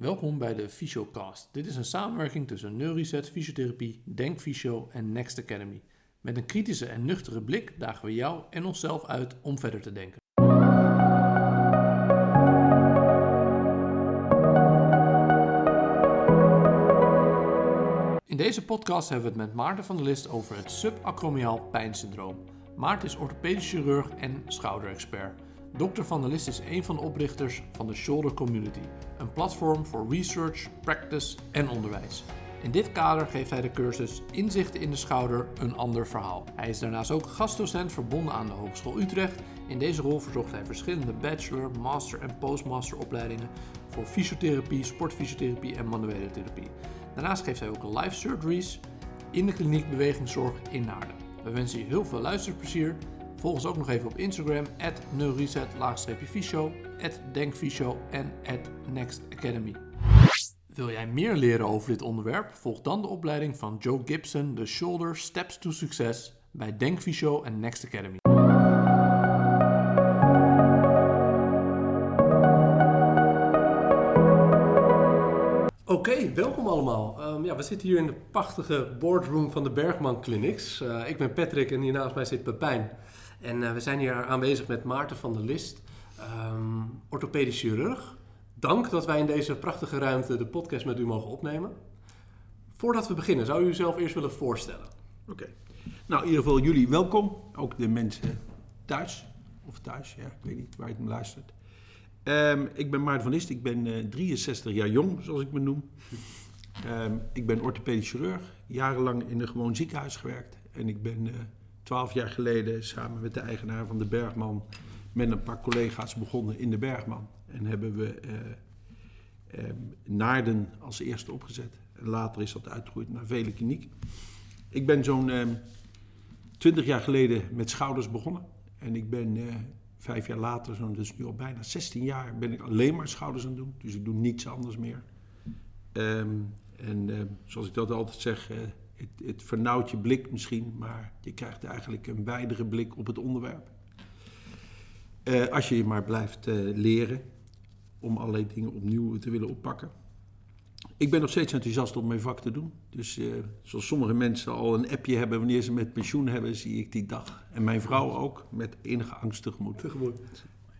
Welkom bij de Fysiocast. Dit is een samenwerking tussen Neuriset Fysiotherapie, Denk Fysio en Next Academy. Met een kritische en nuchtere blik dagen we jou en onszelf uit om verder te denken. In deze podcast hebben we het met Maarten van der List over het subacromiaal pijnsyndroom. Maarten is orthopedisch chirurg en schouderexpert. Dr. van der List is een van de oprichters van de Shoulder Community, een platform voor research, practice en onderwijs. In dit kader geeft hij de cursus Inzichten in de schouder, een ander verhaal. Hij is daarnaast ook gastdocent verbonden aan de Hogeschool Utrecht. In deze rol verzorgt hij verschillende bachelor, master en postmaster opleidingen voor fysiotherapie, sportfysiotherapie en manuele therapie. Daarnaast geeft hij ook live surgeries in de kliniek Bewegingszorg in Naarden. We wensen je heel veel luisterplezier. Volg ons ook nog even op Instagram, at denkfysio en at nextacademy. Wil jij meer leren over dit onderwerp? Volg dan de opleiding van Joe Gibson, The Shoulder Steps to Success, bij Denk Fysio en Next Academy. Oké, welkom allemaal. Ehm, ja, we zitten hier in de prachtige boardroom van de Bergman Clinics. Eh, ik ben Patrick en hier naast mij zit Pepijn. En eh, we zijn hier aanwezig met Maarten van der List, ehm orthopedisch chirurg. Dank dat wij in deze prachtige ruimte de podcast met u mogen opnemen. Voordat we beginnen, zou u uzelf eerst willen voorstellen? Oké. Nou, in ieder geval jullie welkom. Ook de mensen thuis. Of thuis, ja, ik weet niet waar je het me luistert. Ehm, ik ben Maarten van List. Ik ben eh, 63 jaar jong, zoals ik me noem. Ehm, ik ben orthopedisch chirurg. Jarenlang in een gewoon ziekenhuis gewerkt. En ik ben eh 12 jaar geleden samen met de eigenaar van de Bergman... met een paar collega's begonnen in de Bergman. En hebben we eh, ehm, Naarden als eerste opgezet. En later is dat uitgegroeid naar vele klinieken. Ik ben zo'n ehm 20 jaar geleden met schouders begonnen. En ik ben eh, vijf jaar later, zo'n dus nu al bijna 16 jaar, ben ik alleen maar schouders aan het doen. Dus ik doe niets anders meer. Ehm, en zoals ik dat altijd zeg, eh, het, het vernauwt je blik misschien, maar je krijgt eigenlijk een wijdere blik op het onderwerp. Eh, als je je maar blijft eh, leren om allerlei dingen opnieuw te willen oppakken. Ik ben nog steeds enthousiast om mijn vak te doen. Dus eh, zoals sommige mensen al een appje hebben wanneer ze met pensioen hebben, zie ik die dag. En mijn vrouw ook met enige angst tegemoet. Tegemoet.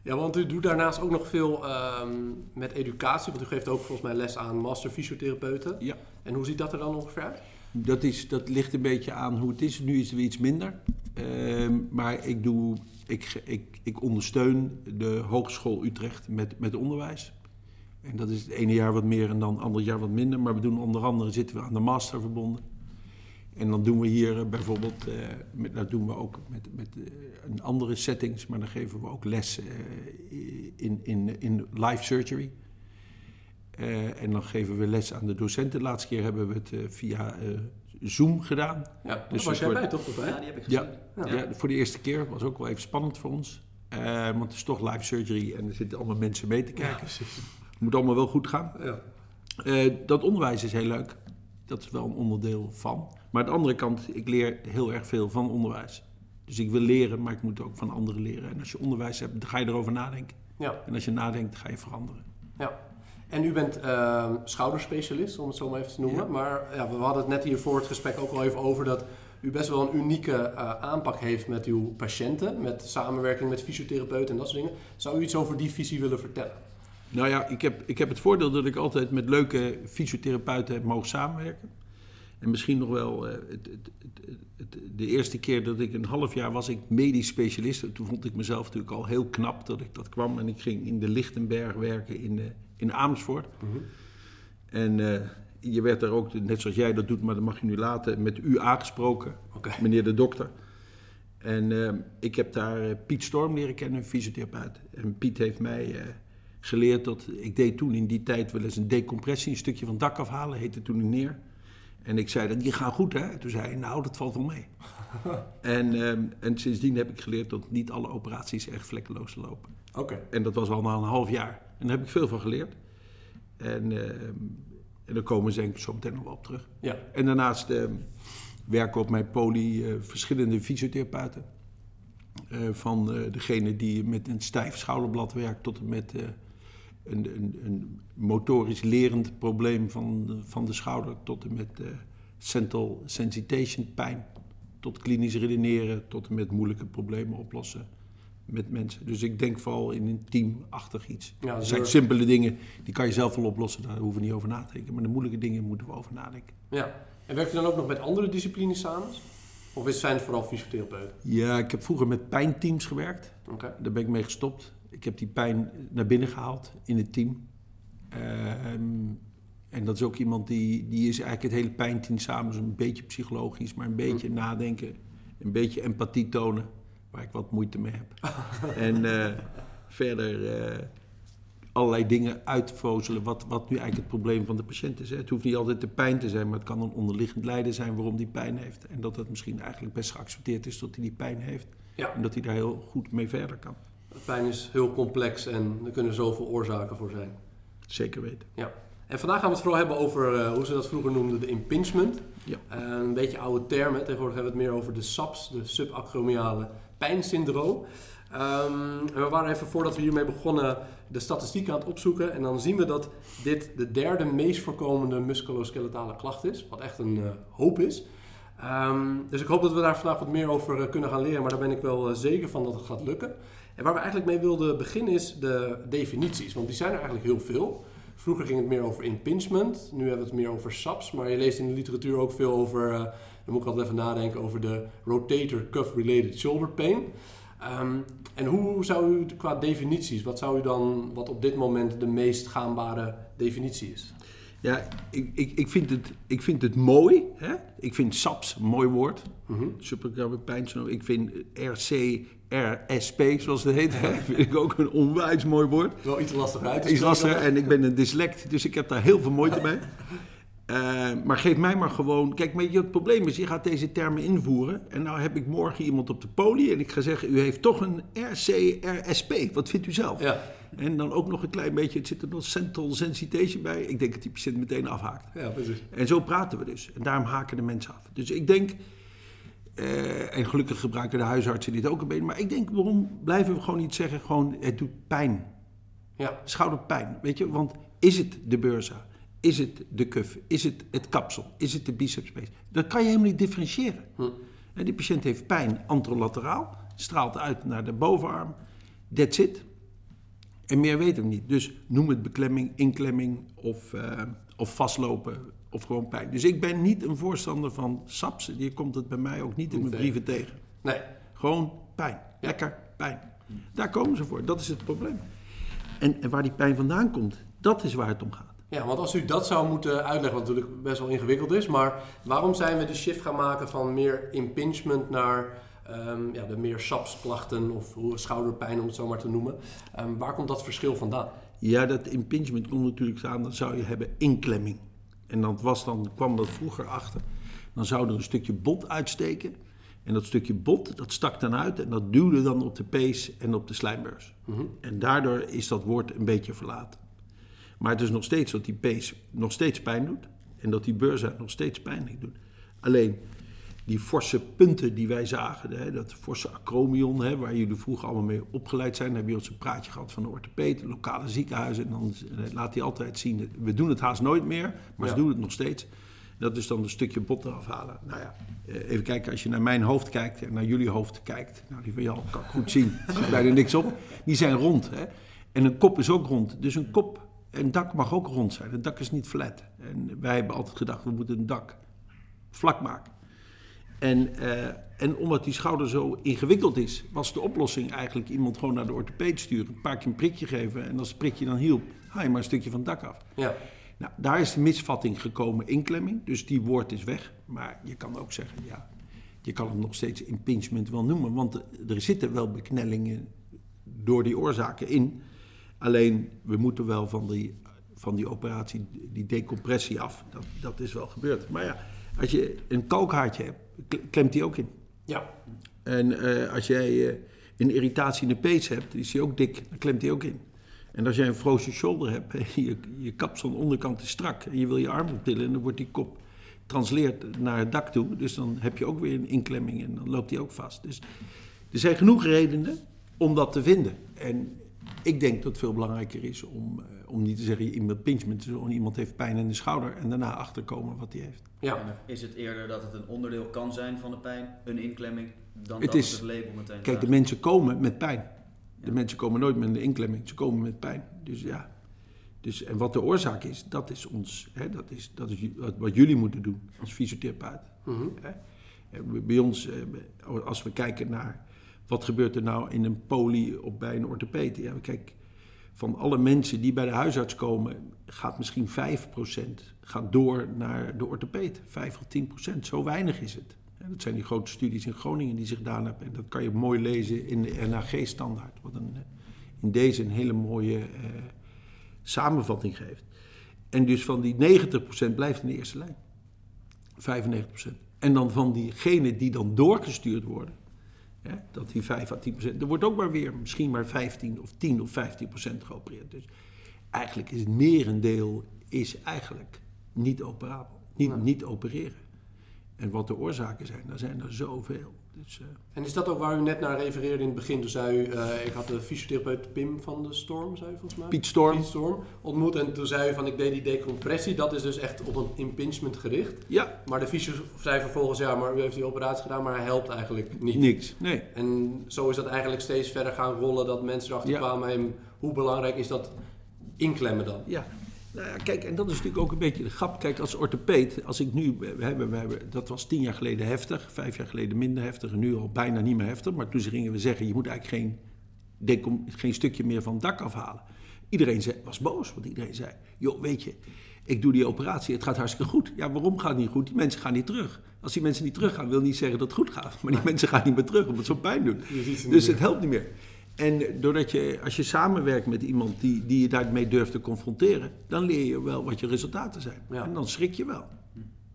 Ja, want u doet daarnaast ook nog veel ehm, met educatie, want u geeft ook volgens mij les aan master fysiotherapeuten. Ja, En hoe ziet dat er dan ongeveer uit? Dat, is, dat ligt een beetje aan hoe het is. Nu is weer iets minder. Ehm, maar ik, doe, ik, ik, ik ondersteun de Hogeschool Utrecht met, met onderwijs. En dat is het ene jaar wat meer en dan het andere jaar wat minder. Maar we doen onder andere zitten we aan de master verbonden. En dan doen we hier eh, bijvoorbeeld, eh, met, dat doen we ook met, met eh, een andere settings, maar dan geven we ook les in, in, in live surgery. Eh, en dan geven we les aan de docenten. De laatste keer hebben we het eh, via eh, Zoom gedaan. Ja, daar Dus was jij wordt- bij toch? Of? Ja, die heb ik gezien. Ja, ja. voor de eerste keer was ook wel even spannend voor ons. Eh, want het is toch live surgery en er zitten allemaal mensen mee te kijken. precies. Het moet allemaal wel goed gaan. Ja. Eh, dat onderwijs is heel leuk. Dat is wel een onderdeel van. Maar aan de andere kant, ik leer heel erg veel van onderwijs. Dus ik wil leren, maar ik moet ook van anderen leren. En als je onderwijs hebt, dan ga je erover nadenken. ja, En als je nadenkt, ga je veranderen. ja. En u bent ehm, schouderspecialist, om het zo maar even te noemen. Ja. Maar ja, we hadden het net hier voor het gesprek ook al even over dat u best wel een unieke eh, aanpak heeft met uw patiënten. Met samenwerking met fysiotherapeuten en dat soort dingen. Zou u iets over die visie willen vertellen? Nou ja, ik heb, ik heb het voordeel dat ik altijd met leuke fysiotherapeuten heb mogen samenwerken. En misschien nog wel eh, het, het, het- de eerste keer dat ik een half jaar was ik medisch specialist. Toen vond ik mezelf natuurlijk al heel knap dat ik dat kwam. En ik ging in de Lichtenberg werken in, de, in Amersfoort. En eh, je werd daar ook, net zoals jij dat doet, maar dat mag je nu laten, met u aangesproken. Meneer de dokter. En eh, ik heb daar eh, Piet Storm leren kennen, een fysiotherapeut. En Piet heeft mij geleerd dat... Ik deed toen in die tijd wel eens een decompressie, een stukje van het dak afhalen, heette toen een neer. En ik zei, dat die gaan goed hè? Toen zei hij, nou dat valt wel mee. en, en sindsdien heb ik geleerd dat niet alle operaties echt vlekkeloos lopen. Oké. En dat was al na een half jaar. En daar heb ik veel van geleerd. En, ehm, en daar komen ze denk ik zo meteen nog wel op terug. Ja. En daarnaast ehm, werken op mijn poli eh, verschillende fysiotherapeuten. Eh, van eh, degene die met een stijf schouderblad werkt tot en met eh, een, een, een motorisch lerend probleem van de, van de schouder tot en met uh, central sensitization pijn. Tot klinisch redeneren, tot en met moeilijke problemen oplossen met mensen. Dus ik denk vooral in een teamachtig iets. Ja, dat zijn simpele dingen, die kan je zelf wel oplossen, daar hoeven we niet over na te denken. Maar de moeilijke dingen moeten we over nadenken. Ja, en werkt u dan ook nog met andere disciplines samen? Of zijn het vooral fysiotherapeuten? Ja, ik heb vroeger met pijnteams gewerkt. Okay. Daar ben ik mee gestopt. Ik heb die pijn naar binnen gehaald in het team. Ehm, en dat is ook iemand die, die is eigenlijk het hele pijnteam samen, een beetje psychologisch, maar een beetje hm. nadenken, een beetje empathie tonen, waar ik wat moeite mee heb. en uh, verder uh, allerlei dingen uitvozelen, wat, wat nu eigenlijk het probleem van de patiënt is. Hè. Het hoeft niet altijd de pijn te zijn, maar het kan een onderliggend lijden zijn waarom die pijn heeft. En dat het misschien eigenlijk best geaccepteerd is dat hij die pijn heeft. Ja. En dat hij daar heel goed mee verder kan. Pijn is heel complex en er kunnen zoveel oorzaken voor zijn. Zeker weten. Ja. En vandaag gaan we het vooral hebben over uh, hoe ze dat vroeger noemden, de impingement. Ja. Uh, een beetje oude termen. Tegenwoordig hebben we het meer over de SAPS, de subacromiale pijnsyndroom. En we waren even voordat we hiermee begonnen de statistieken aan het opzoeken. En dan zien we dat dit de derde meest voorkomende musculoskeletale klacht is. Wat echt een uh, hoop is. Um, dus ik hoop dat we daar vandaag wat meer over kunnen gaan leren. Maar daar ben ik wel zeker van dat het gaat lukken. En waar we eigenlijk mee wilden beginnen is de definities, want die zijn er eigenlijk heel veel. Vroeger ging het meer over impingement, nu hebben we het meer over SAPS, maar je leest in de literatuur ook veel over, dan moet ik altijd even nadenken, over de rotator cuff related shoulder pain. Um, en hoe zou u qua definities, wat zou u dan, wat op dit moment de meest gaanbare definitie is? Ja, ik, ik, ik, vind, het, ik vind het mooi. Hè? Ik vind SAPS een mooi woord. Mm -hmm. pijnsyndroom. Ik vind RC, RSP, zoals het heet, hè? vind ik ook een onwijs mooi woord. Wel iets lastig uit. Iets lastig en ik ben een dyslect, dus ik heb daar heel veel moeite mee. Uh, maar geef mij maar gewoon. Kijk, maar het probleem is, je gaat deze termen invoeren. En nou heb ik morgen iemand op de poli. En ik ga zeggen, u heeft toch een RCRSP. Wat vindt u zelf? Ja. En dan ook nog een klein beetje, het zit er nog central sensitization bij. Ik denk dat die patiënt meteen afhaakt. Ja, precies. En zo praten we dus. En daarom haken de mensen af. Dus ik denk, uh, en gelukkig gebruiken de huisartsen dit ook een beetje. Maar ik denk, waarom blijven we gewoon niet zeggen, gewoon het doet pijn. Ja. Schouderpijn, weet je. Want is het de beurza? Is het de cuff? Is het het kapsel? Is het de bicepspees? Dat kan je helemaal niet differentiëren. Hm. En die patiënt heeft pijn antrolateraal, straalt uit naar de bovenarm. That's it. En meer weten we niet. Dus noem het beklemming, inklemming of, uh, of vastlopen of gewoon pijn. Dus ik ben niet een voorstander van SAPS. Je komt het bij mij ook niet in mijn brieven tegen. Nee. Gewoon pijn. Lekker pijn. Daar komen ze voor. Dat is het probleem. En, en waar die pijn vandaan komt, dat is waar het om gaat. Ja, want als u dat zou moeten uitleggen, wat natuurlijk best wel ingewikkeld is, maar waarom zijn we de shift gaan maken van meer impingement naar um, ja, de meer sapsklachten of schouderpijn om het zo maar te noemen? Um, waar komt dat verschil vandaan? Ja, dat impingement komt natuurlijk aan, dan zou je hebben inklemming. En dat was dan, kwam dat vroeger achter. Dan zou er een stukje bot uitsteken. En dat stukje bot, dat stak dan uit en dat duwde dan op de pees en op de slijmbeurs. Mhm. En daardoor is dat woord een beetje verlaten. Maar het is nog steeds dat die pees nog steeds pijn doet. En dat die beursa nog steeds pijn doet. Alleen die forse punten die wij zagen, hè, dat forse acromion, hè, waar jullie vroeger allemaal mee opgeleid zijn, hebben jullie ons een praatje gehad van de orthopeed, lokale ziekenhuizen. En dan laat hij altijd zien, we doen het haast nooit meer, maar ze doen het nog steeds. Dat is dan een stukje bot eraf halen. Nou ja, eh, even kijken, als je naar mijn hoofd kijkt en naar jullie hoofd kijkt. Nou, die van jou kan ik goed zien. Er zit bijna niks op. Die zijn rond. Hè? En een kop is ook rond. Dus een kop een dak mag ook rond zijn. Het dak is niet flat. En wij hebben altijd gedacht, we moeten een dak vlak maken. En, uh, en omdat die schouder zo ingewikkeld is, was de oplossing eigenlijk iemand gewoon naar de orthopeed sturen. Een paar keer een prikje geven en als het prikje dan hielp, haal je maar een stukje van het dak af. Ja. Nou, daar is de misvatting gekomen, inklemming. Dus die woord is weg. Maar je kan ook zeggen, ja, je kan het nog steeds impingement wel noemen. Want er zitten wel beknellingen door die oorzaken in. Alleen, we moeten wel van die, van die operatie, die decompressie af. Dat, dat is wel gebeurd. Maar ja, als je een kalkhaartje hebt, klemt die ook in. Ja. En uh, als jij uh, een irritatie in de pees hebt, is die ook dik, dan klemt die ook in. En als jij een frozen shoulder hebt, je, je kapsel onderkant is strak en je wil je arm optillen en dan wordt die kop transleerd naar het dak toe. Dus dan heb je ook weer een inklemming en dan loopt die ook vast. Dus er zijn genoeg redenen om dat te vinden. En ik denk dat het veel belangrijker is om, eh, om niet te zeggen iemand pinchment, dus iemand heeft pijn in de schouder en daarna achterkomen wat hij heeft. Ja. Is het eerder dat het een onderdeel kan zijn van de pijn, een inklemming, dan het dat is, het label meteen Kijk, de mensen komen met pijn. De mensen komen nooit met een inklemming, ze komen met pijn. Dus ja, dus, en wat de oorzaak is, dat is, ons, hè, dat is, dat is wat jullie moeten doen als fysiotherapeut. Mm Bij ons, eh, als we kijken naar wat gebeurt er nou in een poli of bij een orthopeed. Kijk, van alle mensen die bij de huisarts komen, gaat misschien 5% gaat door naar de orthopeed. 5 of 10%, zo weinig is het. Dat zijn die grote studies in Groningen die zich gedaan hebben. En dat kan je mooi lezen in de NAG-standaard. Wat een, in deze een hele mooie eh, samenvatting geeft. En dus van die 90% blijft in de eerste lijn. 95%. En dan van diegenen die dan doorgestuurd worden, dat die 5 à 10% Er wordt ook maar weer misschien maar 15 of 10 of 15 procent geopereerd. Dus eigenlijk is het merendeel is eigenlijk niet operabel. Niet, niet opereren. En wat de oorzaken zijn, daar zijn er zoveel. Dus, uh... En is dat ook waar u net naar refereerde in het begin? Toen zei u, uh, ik had de fysiotherapeut Pim van de Storm, zei u volgens mij? Piet Storm. Piet Storm ontmoet en toen zei u van ik deed die decompressie. Dat is dus echt op een impingement gericht. Ja. Maar de fysio zei vervolgens, ja, maar u heeft die operatie gedaan, maar hij helpt eigenlijk niet. Niks, nee. En zo is dat eigenlijk steeds verder gaan rollen, dat mensen erachter kwamen. hoe belangrijk is dat inklemmen dan? Ja, nou ja, kijk, en dat is natuurlijk ook een beetje de grap. Kijk, als orthopeed, als ik nu, we hebben, we hebben, dat was tien jaar geleden heftig, vijf jaar geleden minder heftig en nu al bijna niet meer heftig. Maar toen gingen we zeggen, je moet eigenlijk geen, geen stukje meer van het dak afhalen. Iedereen zei, was boos, want iedereen zei, joh, weet je, ik doe die operatie, het gaat hartstikke goed. Ja, waarom gaat het niet goed? Die mensen gaan niet terug. Als die mensen niet teruggaan, wil niet zeggen dat het goed gaat. Maar die mensen gaan niet meer terug, omdat zo pijn doet. Dus het helpt niet meer. En doordat je, als je samenwerkt met iemand die, die je daarmee durft te confronteren, dan leer je wel wat je resultaten zijn. En dan schrik je wel.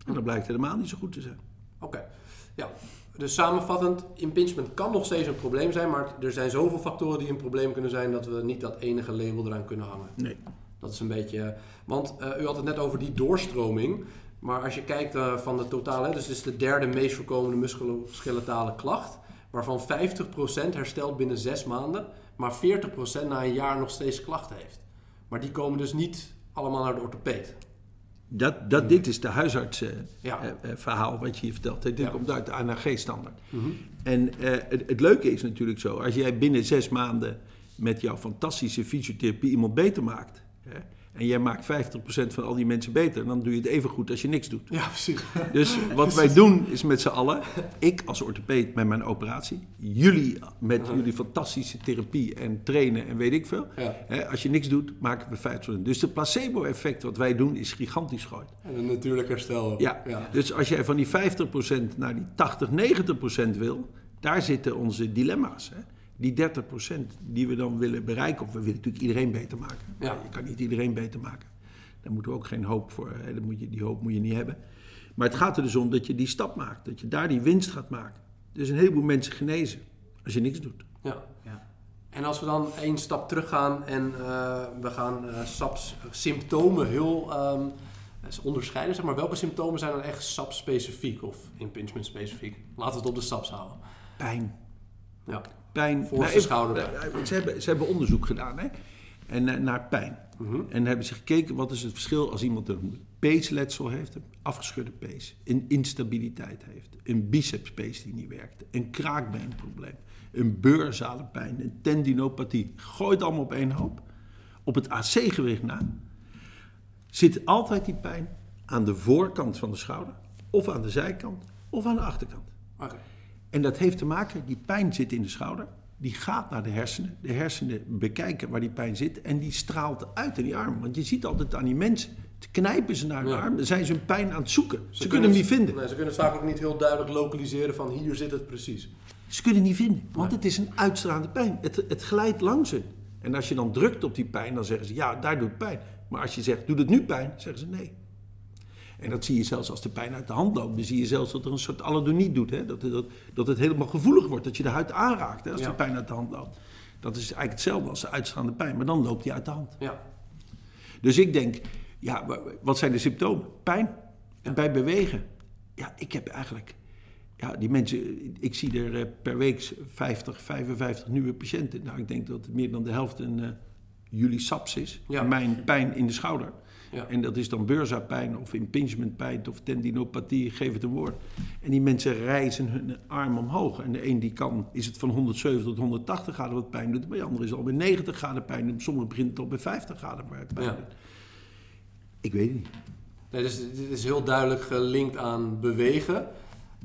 En dan blijkt het helemaal niet zo goed te zijn. Oké. Ja, dus samenvattend, impingement kan nog steeds een probleem zijn, maar er zijn zoveel factoren die een probleem kunnen zijn dat we niet dat enige label eraan kunnen hangen. Nee. Dat is een beetje. Want uh, u had het net over die doorstroming. Maar als je kijkt uh, van de totale, dus het is de derde meest voorkomende musculoskeletale klacht waarvan 50% herstelt binnen 6 maanden, maar 40% na een jaar nog steeds klachten heeft. Maar die komen dus niet allemaal naar de orthopeed. Dat, dat, dit is de huisartsverhaal uh, wat je hier vertelt. Dit ja. komt uit de ANAG-standaard. Mm En uh, het, het, leuke is natuurlijk zo, als jij binnen zes maanden met jouw fantastische fysiotherapie iemand beter maakt, hè, en jij maakt 50% van al die mensen beter, dan doe je het even goed als je niks doet. Ja, precies. Dus wat wij doen is met z'n allen, ik als orthopeed met mijn operatie, jullie met jullie fantastische therapie en trainen en weet ik veel. Hè, als je niks doet, maken we 50%. Dus de placebo-effect wat wij doen is gigantisch groot. En een natuurlijk herstel. Ja. ja, dus als jij van die 50% naar die 80, 90% wil, daar zitten onze dilemma's. Hè die 30% die we dan willen bereiken, of we willen natuurlijk iedereen beter maken. Ja. Je kan niet iedereen beter maken. Daar moeten we ook geen hoop voor, hè. Dan moet je, die hoop moet je niet hebben. Maar het gaat er dus om dat je die stap maakt, dat je daar die winst gaat maken. Dus een heleboel mensen genezen als je niks doet. Ja. ja. En als we dan één stap teruggaan en uh, we gaan uh, SAPs symptomen heel um, onderscheiden, zeg maar welke symptomen zijn dan echt SAP-specifiek of impingement specifiek? Laten we het op de SAPs houden. Pijn. Ja pijn. Voor nou, schouder. Ze hebben, ze hebben onderzoek gedaan hè? En, eh, naar pijn. Mhm. En hebben ze gekeken wat is het verschil als iemand een peesletsel heeft, een afgescheurde pees, een instabiliteit heeft, een bicepspees die niet werkt, een kraakbeenprobleem, een beurzalenpijn, een tendinopathie. Gooi het allemaal op één hoop. Op het AC-gewicht na zit altijd die pijn aan de voorkant van de schouder, of aan de zijkant, of aan de achterkant. Okay. En dat heeft te maken, die pijn zit in de schouder. Die gaat naar de hersenen. De hersenen bekijken waar die pijn zit. En die straalt uit in die arm. Want je ziet altijd aan die mensen. Knijpen ze naar de arm, dan zijn ze hun pijn aan het zoeken. Ze, kunnen hem niet vinden. Nee, ze kunnen het vaak ook niet heel duidelijk lokaliseren van hier zit het precies. Ze kunnen het niet vinden, want het is een uitstraande pijn. Het, het glijdt langs ze. En als je dan drukt op die pijn, dan zeggen ze ja, daar doet pijn. Maar als je zegt, doet het nu pijn? Zeggen ze nee. En dat zie je zelfs als de pijn uit de hand loopt. Dan zie je zelfs dat er een soort allodonie doet. Hè? Dat, dat, dat het helemaal gevoelig wordt, dat je de huid aanraakt hè, als de pijn uit de hand loopt. Dat is eigenlijk hetzelfde als de uitstaande pijn, maar dan loopt die uit de hand. Ja. Dus ik denk, ja, wat zijn de symptomen? Pijn. En bij bewegen, ja, ik heb eigenlijk ja, die mensen, ik zie er eh, per week 50, 55 nieuwe patiënten. Nou, ik denk dat meer dan de helft een uh, jullie SAPS is. Ja. Mijn pijn in de schouder. Ja. En dat is dan beurza-pijn of impingementpijn of tendinopathie, geef het een woord. En die mensen reizen hun arm omhoog. En de een die kan, is het van 170 tot 180 graden wat pijn doet. Bij de andere is al bij 90 graden pijn doen. Sommigen beginnen het al bij 50 graden pijn Ja. Ik weet het niet. Nee, dus dit is heel duidelijk gelinkt aan bewegen.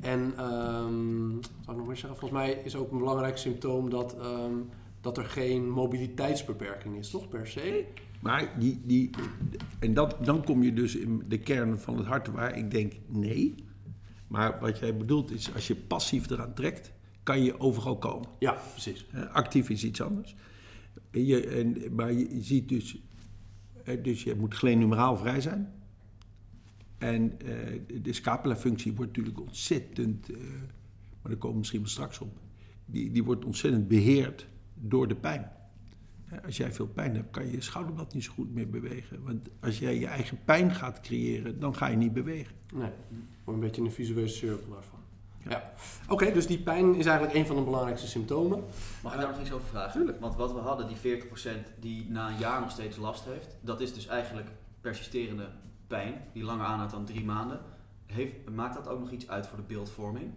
En ehm zou ik nog meer zeggen, volgens mij is ook een belangrijk symptoom dat, ehm, dat er geen mobiliteitsbeperking is, toch per se? Maar die, die, en dat, dan kom je dus in de kern van het hart waar ik denk nee. Maar wat jij bedoelt is, als je passief eraan trekt, kan je overal komen. Ja, precies. Actief is iets anders. En je, en, maar je ziet dus, dus je moet glenumeraal vrij zijn. En eh, de scapula-functie wordt natuurlijk ontzettend, eh, maar daar komen we misschien wel straks op, die, die wordt ontzettend beheerd door de pijn. Als jij veel pijn hebt, kan je je schouderblad niet zo goed meer bewegen. Want als jij je eigen pijn gaat creëren, dan ga je niet bewegen. Nee, een beetje een visuele cirkel daarvan. Ja. Oké, dus die pijn is eigenlijk een van de belangrijkste symptomen. Mag ik daar nog iets over vragen? Tuurlijk. Want wat we hadden, die 40% die na een jaar nog steeds last heeft, dat is dus eigenlijk persisterende pijn, die langer aanhoudt dan drie maanden. Heeft, maakt dat ook nog iets uit voor de beeldvorming?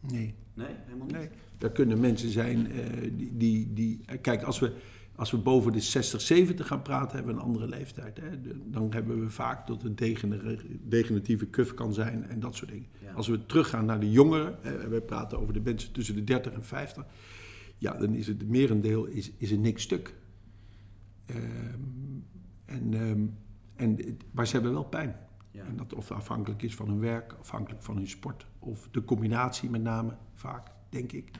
Nee. Nee, helemaal niet? Nee. Er kunnen mensen zijn eh, die, die, die. Kijk, als we, als we boven de 60, 70 gaan praten, hebben we een andere leeftijd. Hè? Dan hebben we vaak dat het degener- degeneratieve kuf kan zijn en dat soort dingen. Ja. Als we teruggaan naar de jongeren, we praten over de mensen tussen de 30 en 50. Ja, dan is het merendeel is, is een niks stuk. Ehm, en, ehm, en, maar ze hebben wel pijn. Ja. En dat of afhankelijk is van hun werk, afhankelijk van hun sport. Of de combinatie met name, vaak, denk ik.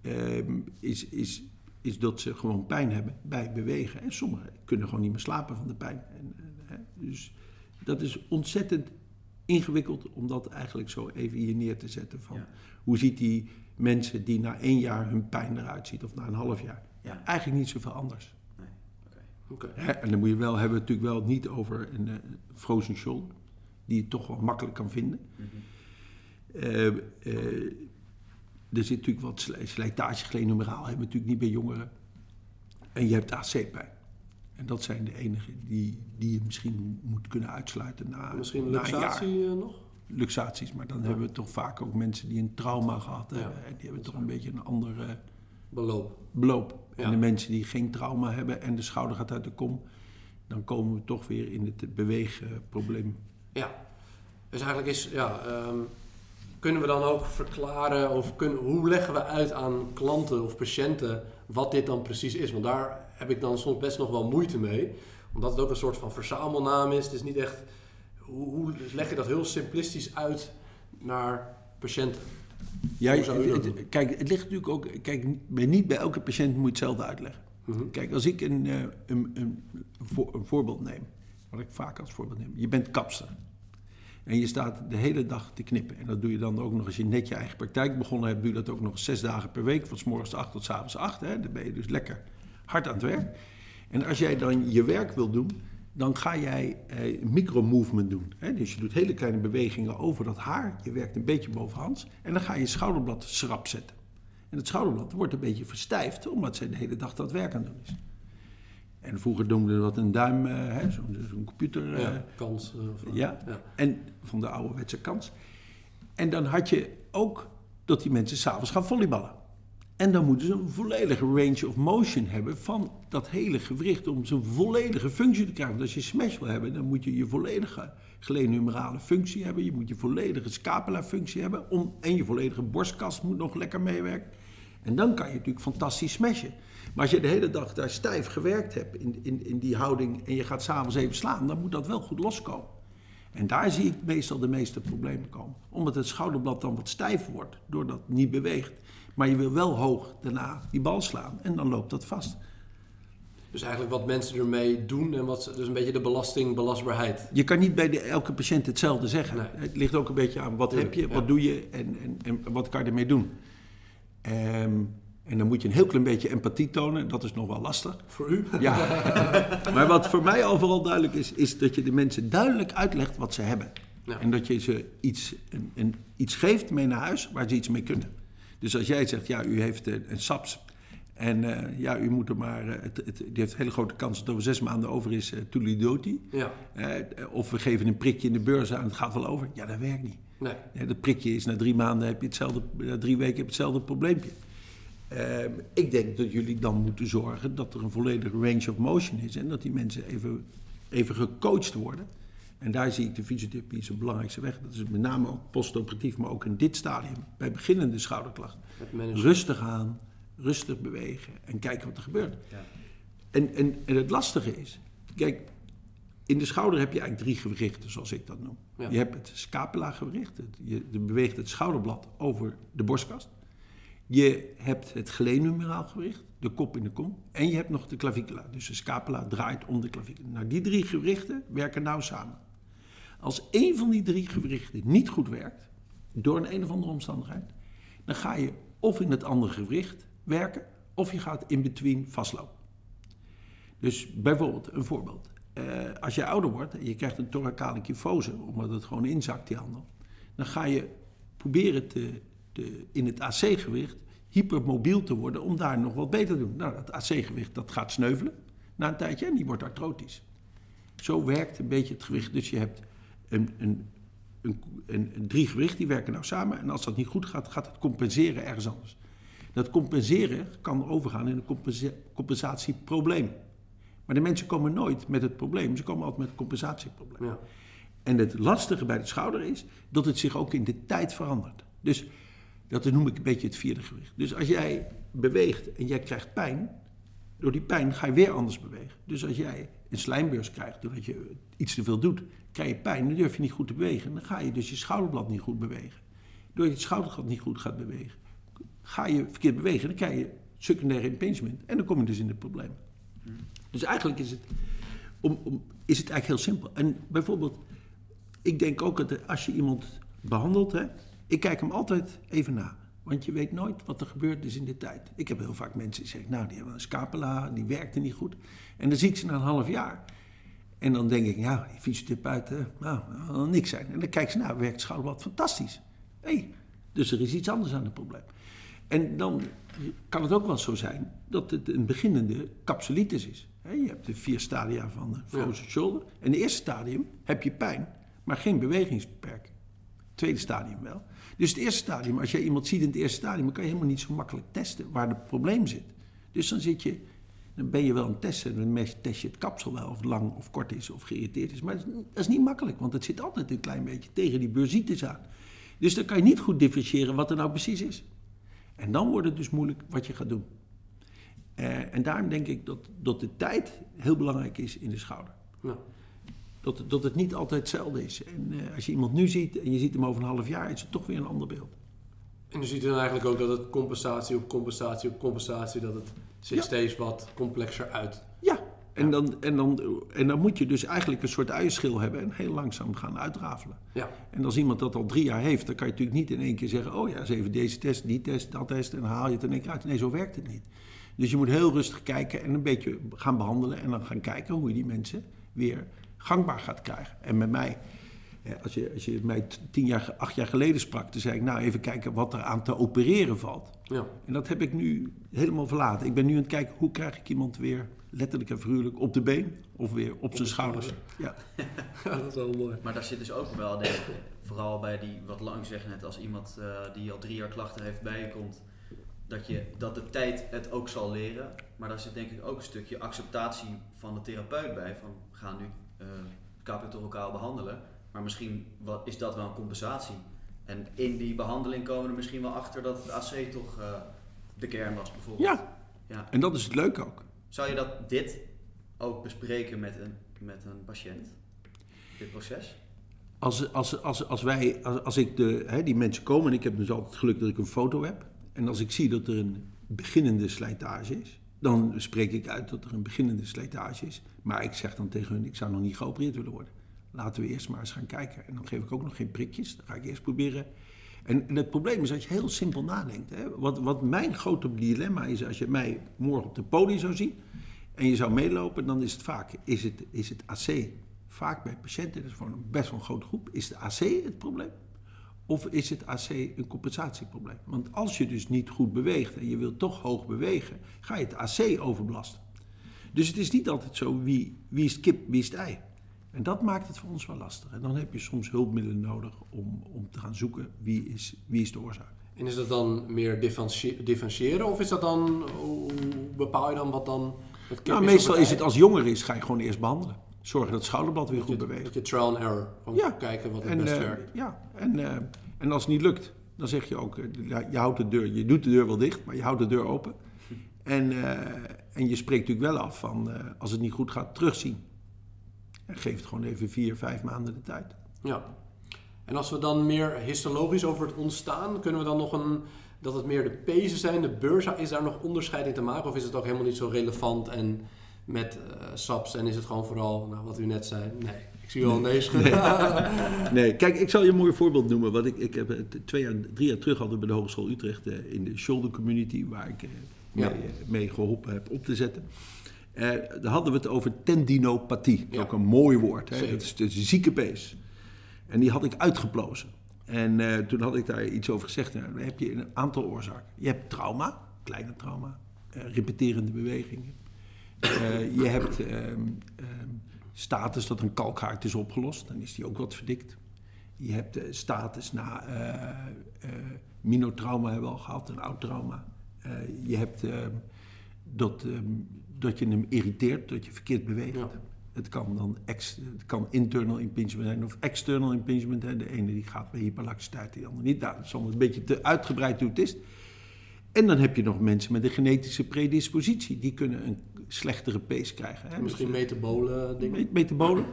ehm, is, is, is dat ze gewoon pijn hebben bij bewegen. En sommigen kunnen gewoon niet meer slapen van de pijn. En, en, hè, dus dat is ontzettend ingewikkeld om dat eigenlijk zo even hier neer te zetten. Van, Ja. Hoe ziet die mensen die na één jaar hun pijn eruit ziet, of na een half jaar? Ja. Eigenlijk niet zoveel anders. Nee. Hè, en dan moet je wel hebben, natuurlijk wel niet over een eh, frozen shoulder, die je toch wel makkelijk kan vinden. Mhm. Eh, eh, er zit natuurlijk wat sli- slijtage, glenumeraal hebben we natuurlijk niet bij jongeren. En je hebt AC-pijn. En dat zijn de enige die, die je misschien moet kunnen uitsluiten na, Misschien na een jaar. luxatie eh, nog? Luxaties, maar dan hebben we toch vaak ook mensen die een trauma gehad Ja, hebben. En die hebben toch een beetje een andere Beloop. beloop. Ja. En de mensen die geen trauma hebben en de schouder gaat uit de kom, dan komen we toch weer in het beweegprobleem. Ja. Dus eigenlijk is, ja, ehm, kunnen we dan ook verklaren of kunnen, hoe leggen we uit aan klanten of patiënten wat dit dan precies is? Want daar heb ik dan soms best nog wel moeite mee, omdat het ook een soort van verzamelnaam is. Het is niet echt, hoe, hoe leg je dat heel simplistisch uit naar patiënten? Ja, het- kijk, het ligt natuurlijk ook. Kijk, bij- niet bij elke patiënt moet je hetzelfde uitleggen. Mhm. Kijk, als ik een, eh, een, een, voor- een voorbeeld neem, wat ik vaak als voorbeeld neem. Je bent kapster. En je staat de hele dag te knippen. En dat doe je dan ook nog als je net je eigen praktijk begonnen hebt. Doe je dat ook nog zes dagen per week. Van s morgens 8 tot s avonds 8. Hè. Dan ben je dus lekker hard aan het werk. En als jij dan je werk wil doen, dan ga jij eh, micromovement doen. Hè? Dus je doet hele kleine bewegingen over dat haar. Je werkt een beetje bovenhands. En dan ga je schouderblad schrap zetten. En het schouderblad wordt een beetje verstijfd, omdat zij de hele dag dat werk aan doen is. En vroeger noemden we dat een duim, eh, zo'n zo'n computer. eh, Ja, kans. eh, ja. ja. En van de ouderwetse kans. En dan had je ook dat die mensen s'avonds gaan volleyballen. En dan moeten ze een volledige range of motion hebben van dat hele gewricht om zijn volledige functie te krijgen. Want als je smash wil hebben, dan moet je je volledige gelenumerale functie hebben. Je moet je volledige scapula functie hebben. Om, en je volledige borstkas moet nog lekker meewerken. En dan kan je natuurlijk fantastisch smashen. Maar als je de hele dag daar stijf gewerkt hebt in, in, in die houding en je gaat s'avonds even slaan, dan moet dat wel goed loskomen. En daar zie ik meestal de meeste problemen komen. Omdat het schouderblad dan wat stijf wordt, doordat het niet beweegt. Maar je wil wel hoog daarna die bal slaan en dan loopt dat vast. Dus eigenlijk wat mensen ermee doen en wat ze, dus een beetje de belasting, belastbaarheid. Je kan niet bij de, elke patiënt hetzelfde zeggen. Nee. Het ligt ook een beetje aan wat Tuurlijk, heb je, ja. wat doe je en, en, en wat kan je ermee doen. Ehm, en dan moet je een heel klein beetje empathie tonen. Dat is nog wel lastig. Voor u? Ja. maar wat voor mij al vooral duidelijk is, is dat je de mensen duidelijk uitlegt wat ze hebben. Ja. En dat je ze iets, een, een- iets geeft mee naar huis waar ze iets mee kunnen. Dus als jij zegt, ja, u heeft een, een SAPS en eh, ja, u moet er maar, eh, het, het, die heeft een hele grote kans dat over zes maanden over is, uh, toelidoti. Ja, Eh, of we geven een prikje in de beurs aan, het gaat wel over. Ja, dat werkt niet. nee. Ja, dat prikje is na drie maanden, heb je hetzelfde, na drie weken heb je hetzelfde probleempje. Ehm, ik denk dat jullie dan moeten zorgen dat er een volledige range of motion is en dat die mensen even, even gecoacht worden. En daar zie ik de fysiotherapie zijn belangrijkste weg. Dat is met name ook postoperatief, maar ook in dit stadium, bij beginnende schouderklachten. Rustig aan, rustig bewegen en kijken wat er gebeurt. Ja. En, en, en het lastige is, kijk, in de schouder heb je eigenlijk drie gewrichten, zoals ik dat noem. Ja. Je hebt het scapula-gewricht, het, je, je beweegt het schouderblad over de borstkast. Je hebt het glenumeraal gewricht, de kop in de kom. En je hebt nog de clavicula, dus de scapula draait om de clavicula. Nou, die drie gewrichten werken nauw samen. Als één van die drie gewrichten niet goed werkt, door een een of andere omstandigheid, dan ga je of in het andere gewricht werken, of je gaat in between vastlopen. Dus bijvoorbeeld, een voorbeeld. Eh, als je ouder wordt en je krijgt een thoracale kyfose, omdat het gewoon inzakt, die handel, dan ga je proberen te, in het AC-gewicht hypermobiel te worden om daar nog wat beter te doen. Nou, dat AC-gewicht dat gaat sneuvelen na een tijdje en die wordt artrotisch. Zo werkt een beetje het gewicht. Dus je hebt een, een, een, een, drie gewicht, die werken nou samen. En als dat niet goed gaat, gaat het compenseren ergens anders. Dat compenseren kan overgaan in een compensa- compensatieprobleem. Maar de mensen komen nooit met het probleem, ze komen altijd met het compensatieprobleem. Ja. En het lastige bij de schouder is dat het zich ook in de tijd verandert. Dus dat noem ik een beetje het vierde gewicht. Dus als jij beweegt en jij krijgt pijn, door die pijn ga je weer anders bewegen. Dus als jij een slijmbeurs krijgt doordat je iets te veel doet, krijg je pijn, dan durf je niet goed te bewegen. Dan ga je dus je schouderblad niet goed bewegen. Doordat je het schouderblad niet goed gaat bewegen, ga je verkeerd bewegen, dan krijg je secundaire impingement en dan kom je dus in de problemen. Dus eigenlijk is het, om, om, is het eigenlijk heel simpel. En bijvoorbeeld, ik denk ook dat als je iemand behandelt, hè, ik kijk hem altijd even na. Want je weet nooit wat er gebeurd is in de tijd. Ik heb heel vaak mensen die zeggen, nou, die hebben een scapula, die werkte niet goed. En dan zie ik ze na een half jaar. En dan denk ik, ja, die fysiotherapeut, nou, dat niks zijn. En dan kijk ze, nou, werkt het schouderblad fantastisch. Hé, dus er is iets anders aan het probleem. En dan kan het ook wel zo zijn dat het een beginnende capsulitis is. Je hebt de vier stadia van de frozen shoulder. En in het eerste stadium heb je pijn, maar geen bewegingsbeperking. Tweede stadium wel. Dus het eerste stadium, als je iemand ziet in het eerste stadium, dan kan je helemaal niet zo makkelijk testen waar het probleem zit. Dus dan zit je, dan ben je wel aan het testen, dan test je het kapsel wel, of het lang of kort is of geïrriteerd is. Maar dat is, dat is niet makkelijk, want het zit altijd een klein beetje tegen die bursitis aan. Dus dan kan je niet goed differentiëren wat er nou precies is. En dan wordt het dus moeilijk wat je gaat doen. Eh, en daarom denk ik dat, dat de tijd heel belangrijk is in de schouder. Ja. Dat, dat het niet altijd hetzelfde is. En eh, als je iemand nu ziet en je ziet hem over een half jaar, is het toch weer een ander beeld. En je ziet dan eigenlijk ook dat het compensatie op compensatie op compensatie, dat het zich Ja. steeds wat complexer uit. Ja, en, Dan, en, dan, en dan moet je dus eigenlijk een soort uienschil hebben en heel langzaam gaan uitrafelen. Ja, En als iemand dat al drie jaar heeft, dan kan je natuurlijk niet in één keer zeggen: Oh ja, eens even deze test, die test, dat test, en dan haal je het in één keer uit. Nee, zo werkt het niet. Dus je moet heel rustig kijken en een beetje gaan behandelen en dan gaan kijken hoe je die mensen weer gangbaar gaat krijgen. En met mij, als je, als je mij tien jaar, acht jaar geleden sprak, dan zei ik: Nou, even kijken wat er aan te opereren valt. ja. En dat heb ik nu helemaal verlaten. Ik ben nu aan het kijken hoe krijg ik iemand weer letterlijk en figuurlijk op de been of weer op, zijn de schouders. Ja. ja dat is wel mooi. Maar daar zit dus ook wel, denk ik, vooral bij die, wat lang zeg net, als iemand eh, die al drie jaar klachten heeft bij je komt, dat, je, dat de tijd het ook zal leren. Maar daar zit denk ik ook een stukje acceptatie van de therapeut bij. Van, gaan nu eh capitolokaal behandelen, maar misschien wat, is dat wel een compensatie. En in die behandeling komen we er misschien wel achter dat het AC toch eh, de kern was bijvoorbeeld. ja, ja. en dat is het leuke ook. Zou je dat dit ook bespreken met een, met een patiënt? Dit proces? Als, als, als, als, wij, als, als ik de, hè, die mensen komen, en ik heb dus altijd geluk dat ik een foto heb. En als ik zie dat er een beginnende slijtage is, dan spreek ik uit dat er een beginnende slijtage is. Maar ik zeg dan tegen hun, ik zou nog niet geopereerd willen worden. Laten we eerst maar eens gaan kijken. En dan geef ik ook nog geen prikjes. Dan ga ik eerst proberen. En, en het probleem is als je heel simpel nadenkt. Hè, wat, wat mijn grote dilemma is, als je mij morgen op de podium zou zien en je zou meelopen, dan is het vaak is het, is het AC vaak bij patiënten, dat is gewoon een best wel een grote groep, is de AC het probleem? Of is het AC een compensatieprobleem? Want als je dus niet goed beweegt en je wilt toch hoog bewegen, ga je het AC overbelasten. Dus het is niet altijd zo wie, wie is het kip, wie is het ei. En dat maakt het voor ons wel lastig. En dan heb je soms hulpmiddelen nodig om, om te gaan zoeken wie is, wie is de oorzaak. En is dat dan meer differentiëren of is dat dan, hoe bepaal je dan wat dan het kip nou, Meestal is het als jonger is, ga je gewoon eerst behandelen. Zorgen dat het schouderblad weer goed beweegt. Dat je trial and error, gewoon ja. kijken wat het en, best uh, werkt. Ja, en, uh, en als het niet lukt, dan zeg je ook, uh, je houdt de deur, je doet de deur wel dicht, maar je houdt de deur open. En, en je spreekt natuurlijk wel af van, als het niet goed gaat, terugzien. En geef het gewoon even vier, vijf maanden de tijd. Ja. En als we dan meer histologisch over het ontstaan, kunnen we dan nog een, dat het meer de pezen zijn, de beurza, is daar nog onderscheid in te maken? Of is het ook helemaal niet zo relevant en met uh, SAPS en is het gewoon vooral, nou, wat u net zei, nee. Ik zie wel nee schudden. Nee. kijk, ik zal je een mooi voorbeeld noemen. Wat ik, ik heb twee jaar, drie jaar terug hadden we bij de Hogeschool Utrecht uh, in de shoulder community, waar ik uh, mee, mee, geholpen heb op te zetten. daar hadden we het over tendinopathie. Ook een mooi woord. Hè? Dat is de zieke pees. En die had ik uitgeplozen. En toen had ik daar iets over gezegd. Nou, dan heb je een aantal oorzaken. Je hebt trauma, kleine trauma, repeterende bewegingen uh, je hebt ehm, ehm, status dat een kalkhaard is opgelost, dan is die ook wat verdikt. Je hebt status na uh, minotrauma hebben we al gehad, een oud trauma. je hebt ehm, dat, dat je hem irriteert, dat je verkeerd beweegt. Het kan dan ex, het kan internal impingement zijn of external impingement. Hè. De ene die gaat bij hyperlaxiteit, de andere niet. Nou, dat is allemaal een beetje te uitgebreid hoe het is. En dan heb je nog mensen met een genetische predispositie. Die kunnen een slechtere pace krijgen. Hè. Misschien dus, metabole dingen? Metabolen.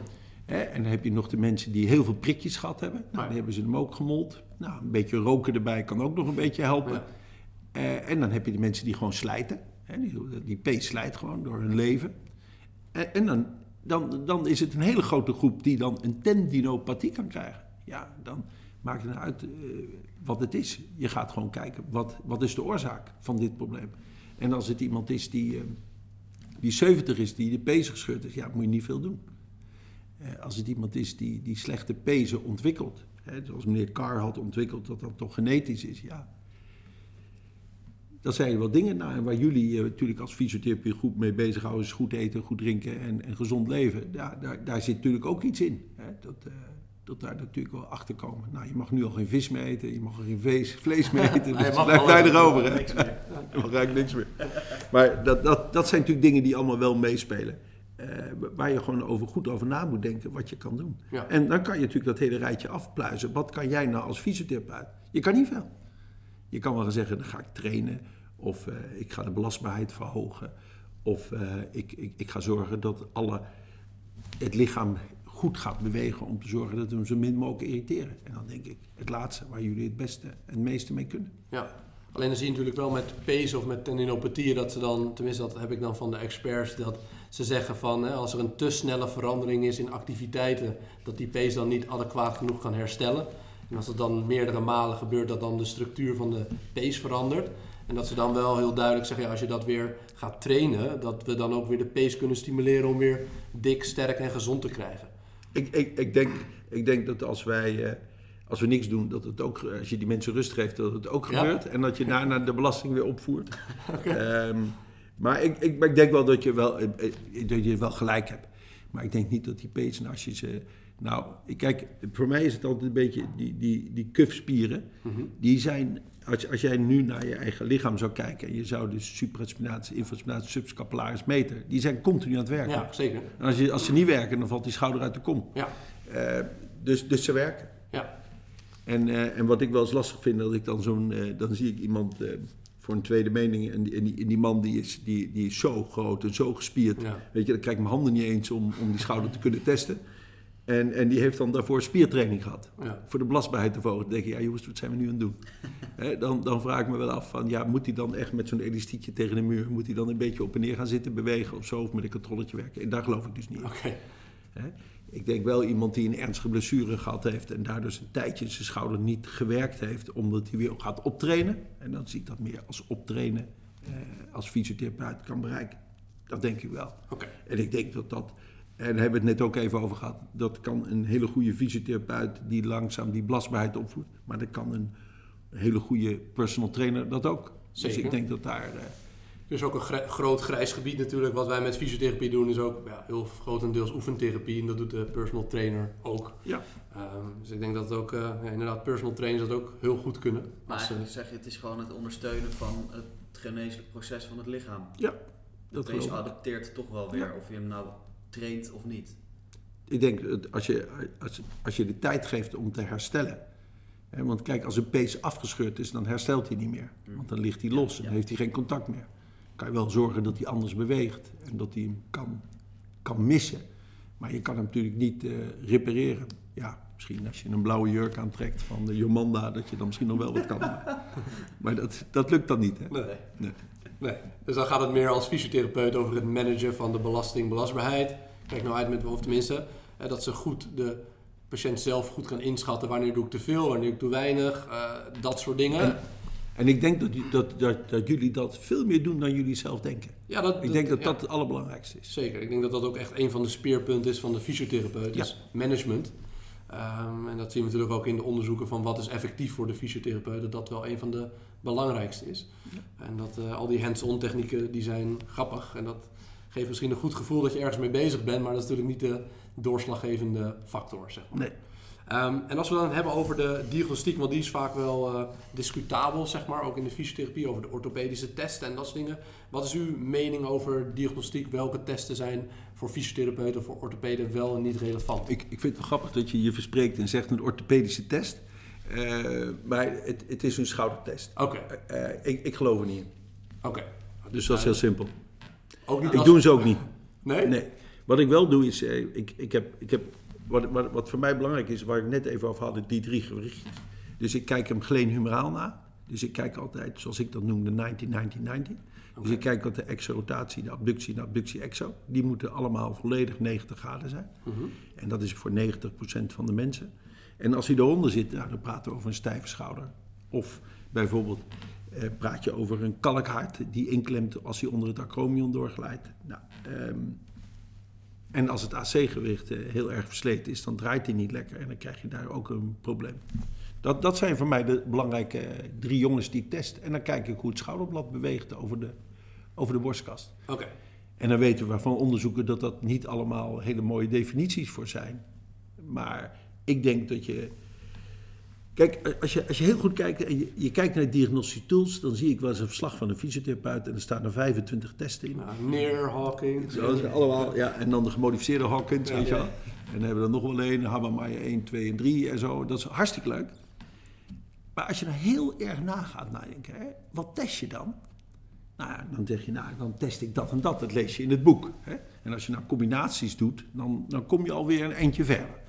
Hè. En dan heb je nog de mensen die heel veel prikjes gehad hebben. Nou, dan hebben ze hem ook gemold. Nou, een beetje roken erbij kan ook nog een beetje helpen. Uh, en dan heb je de mensen die gewoon slijten. Hè. Die, die pace slijt gewoon door hun leven. En, en dan, dan, dan is het een hele grote groep die dan een tendinopathie kan krijgen. Ja, dan maakt het nou uit uh, wat het is. Je gaat gewoon kijken, wat, wat is de oorzaak van dit probleem? En als het iemand is die... Die 70 is, die de pezen geschud is, ja, moet je niet veel doen. Eh, als het iemand is die, die slechte pezen ontwikkelt, hè, zoals meneer Carr had ontwikkeld, dat dat toch genetisch is, ja. Dat zijn er wel dingen nou, waar jullie uh, natuurlijk als fysiotherapiegroep mee bezighouden, is goed eten, goed drinken en, en gezond leven. Ja, daar, daar zit natuurlijk ook iets in. Hè, dat, uh, dat daar natuurlijk wel achter komen. Nou, je mag nu al geen vis meer eten, je mag geen vlees, vlees meer eten. Dus je blijft erover, hè? Niks meer. je mag eigenlijk niks meer. Maar dat, dat, dat zijn natuurlijk dingen die allemaal wel meespelen. Uh, waar je gewoon over, goed over na moet denken wat je kan doen. Ja. En dan kan je natuurlijk dat hele rijtje afpluizen. Wat kan jij nou als fysiotherapeut? Je kan niet veel. Je kan wel gaan zeggen, dan ga ik trainen. Of uh, ik ga de belastbaarheid verhogen. Of uh, ik, ik, ik ga zorgen dat alle, het lichaam goed gaat bewegen om te zorgen dat we hem zo min mogelijk irriteren. En dan denk ik het laatste waar jullie het beste en het meeste mee kunnen. Ja, alleen dan zie je natuurlijk wel met pees of met tendinopathieën dat ze dan, tenminste dat heb ik dan van de experts, dat ze zeggen van hè, als er een te snelle verandering is in activiteiten, dat die pees dan niet adequaat genoeg kan herstellen. En als dat dan meerdere malen gebeurt, dat dan de structuur van de pees verandert. En dat ze dan wel heel duidelijk zeggen, ja, als je dat weer gaat trainen, dat we dan ook weer de pees kunnen stimuleren om weer dik, sterk en gezond te krijgen. Ik, ik, ik, denk, ik denk dat als wij, uh, als we niks doen, dat het ook, als je die mensen rust geeft, dat het ook gebeurt. En dat je daarna de belasting weer opvoert. okay. um, maar ik, ik, ik, denk wel dat je wel, eh, eh, dat je wel gelijk hebt. Maar ik denk niet dat die pezen, als je ze... Nou, kijk, voor mij is het altijd een beetje die, die, die kufspieren. Mm -hmm. Die zijn als, als jij nu naar je eigen lichaam zou kijken en je zou dus supraspinatie, infraspinatie, subscapularis meten, die zijn continu aan het werken. Ja, zeker. En als, je, als ze niet werken, dan valt die schouder uit de kom. Ja. Uh, dus, dus ze werken. Ja. En, uh, en wat ik wel eens lastig vind, dat ik dan zo'n, uh, dan zie ik iemand voor een tweede mening en die, en die, en die, man die is, die, die is zo groot en zo gespierd. Ja. Weet je, dan krijg ik mijn handen niet eens om, om die schouder te kunnen testen. En, en die heeft dan daarvoor spiertraining gehad. Ja. Voor de belastbaarheid te verhogen. Dan denk je, ja jongens, wat zijn we nu aan het doen? dan, dan vraag ik me wel af van, ja, moet hij dan echt met zo'n elastiekje tegen de muur... moet hij dan een beetje op en neer gaan zitten, bewegen of zo... of met een controletje werken? En daar geloof ik dus niet okay. Ik denk wel iemand die een ernstige blessure gehad heeft... en daardoor dus een tijdje zijn schouder niet gewerkt heeft... omdat hij weer gaat optrainen. En dan zie ik dat meer als optrainen... Eh, als fysiotherapeut kan bereiken. Dat denk ik wel. Okay. En ik denk dat dat En daar hebben we het net ook even over gehad. Dat kan een hele goede fysiotherapeut die langzaam die belastbaarheid opvoedt. Maar dat kan een hele goede personal trainer dat ook. Dus Zeker. ik denk dat daar... eh, Er is ook een groot grijs gebied natuurlijk. Wat wij met fysiotherapie doen is ook ja, heel grotendeels oefentherapie. En dat doet de personal trainer ook. ja, Ehm, dus ik denk dat het ook, eh, ja, inderdaad, personal trainers dat ook heel goed kunnen. Maar Als, eh, zeg je, het is gewoon het ondersteunen van het geneeslijk proces van het lichaam. ja, dat Deze adapteert toch wel weer, Ja. of je hem nou traint of niet. Ik denk dat als je, als, als je de tijd geeft om te herstellen. Hè, want kijk, als een pees afgescheurd is, dan herstelt hij niet meer. Want dan ligt hij los en Ja. heeft hij geen contact meer. kan je wel zorgen dat hij anders beweegt en dat hij hem kan, kan missen. Maar je kan hem natuurlijk niet eh, repareren. Ja, misschien als je een blauwe jurk aantrekt van de Jomanda, dat je dan misschien nog wel wat kan. Maar, maar dat, dat lukt dan niet. Hè? nee. Nee. Nee. Dus dan gaat het meer als fysiotherapeut over het managen van de belasting, belastbaarheid. Kijk nou uit met, of tenminste, dat ze goed de patiënt zelf goed gaan inschatten. Wanneer doe ik te veel, wanneer doe ik te weinig, eh, dat soort dingen. En, en ik denk dat, dat, dat, dat jullie dat veel meer doen dan jullie zelf denken. ja, dat, Ik denk dat ja. dat het allerbelangrijkste is. Zeker, ik denk dat dat ook echt een van de speerpunten is van de fysiotherapeut, is management. Ehm, en dat zien we natuurlijk ook in de onderzoeken van wat is effectief voor de fysiotherapeut, dat dat wel een van de belangrijkste is. En dat eh, al die hands-on technieken, die zijn grappig en dat geeft misschien een goed gevoel dat je ergens mee bezig bent, maar dat is natuurlijk niet de doorslaggevende factor, zeg maar. Nee. Ehm, en als we dan hebben over de diagnostiek, want die is vaak wel eh, discutabel, zeg maar, ook in de fysiotherapie, over de orthopedische testen en dat soort dingen. Wat is uw mening over diagnostiek? Welke testen zijn voor fysiotherapeuten of voor orthopeden wel en niet relevant? Ik, ik vind het wel grappig dat je je verspreekt en zegt een orthopedische test. Eh, maar het, het is een schoudertest. Oké, Eh, ik, ik geloof er niet in. oké. Dus dat is heel simpel. Ook niet Ik als- doe ze ook niet. Nee? Nee. Wat ik wel doe is, eh, ik, ik heb, ik heb, wat, wat, wat voor mij belangrijk is, waar ik net even over had, die drie gewrichtjes. Dus ik kijk hem gleen-humeraal na. Dus ik kijk altijd, zoals ik dat noem, de 90-90-90. Dus ik kijk wat de exorotatie, de abductie en de abductie-exo. Die moeten allemaal volledig 90 graden zijn. Mhm. En dat is voor 90% van de mensen. En als hij eronder zit, nou, dan praten we over een stijve schouder. Of bijvoorbeeld eh, praat je over een kalkhart die inklemt als hij onder het acromion doorglijdt. Nou, ehm, en als het AC-gewicht eh, heel erg versleten is, dan draait hij niet lekker en dan krijg je daar ook een probleem. Dat, dat zijn voor mij de belangrijke eh, drie jongens die ik test. En dan kijk ik hoe het schouderblad beweegt over de, over de borstkast. Oké. En dan weten we van onderzoeken dat dat niet allemaal hele mooie definities voor zijn. Maar ik denk dat je. Kijk, als je, als je heel goed kijkt en je, je kijkt naar diagnostische tools, dan zie ik wel eens een verslag van een fysiotherapeut en er staan er 25 testen in. Nou, Neer, Hawking. Zo allemaal, ja. En dan de gemodificeerde Hawkins, Ja, weet je wel. En dan hebben we er nog wel een, Habamaya 1, 2 en 3 en zo. Dat is hartstikke leuk. Maar als je nou heel erg na gaat nadenken, hè, wat test je dan? Nou ja, dan zeg je, nou, dan test ik dat en dat. Dat lees je in het boek. Hè? En als je nou combinaties doet, dan, dan kom je alweer een eindje verder.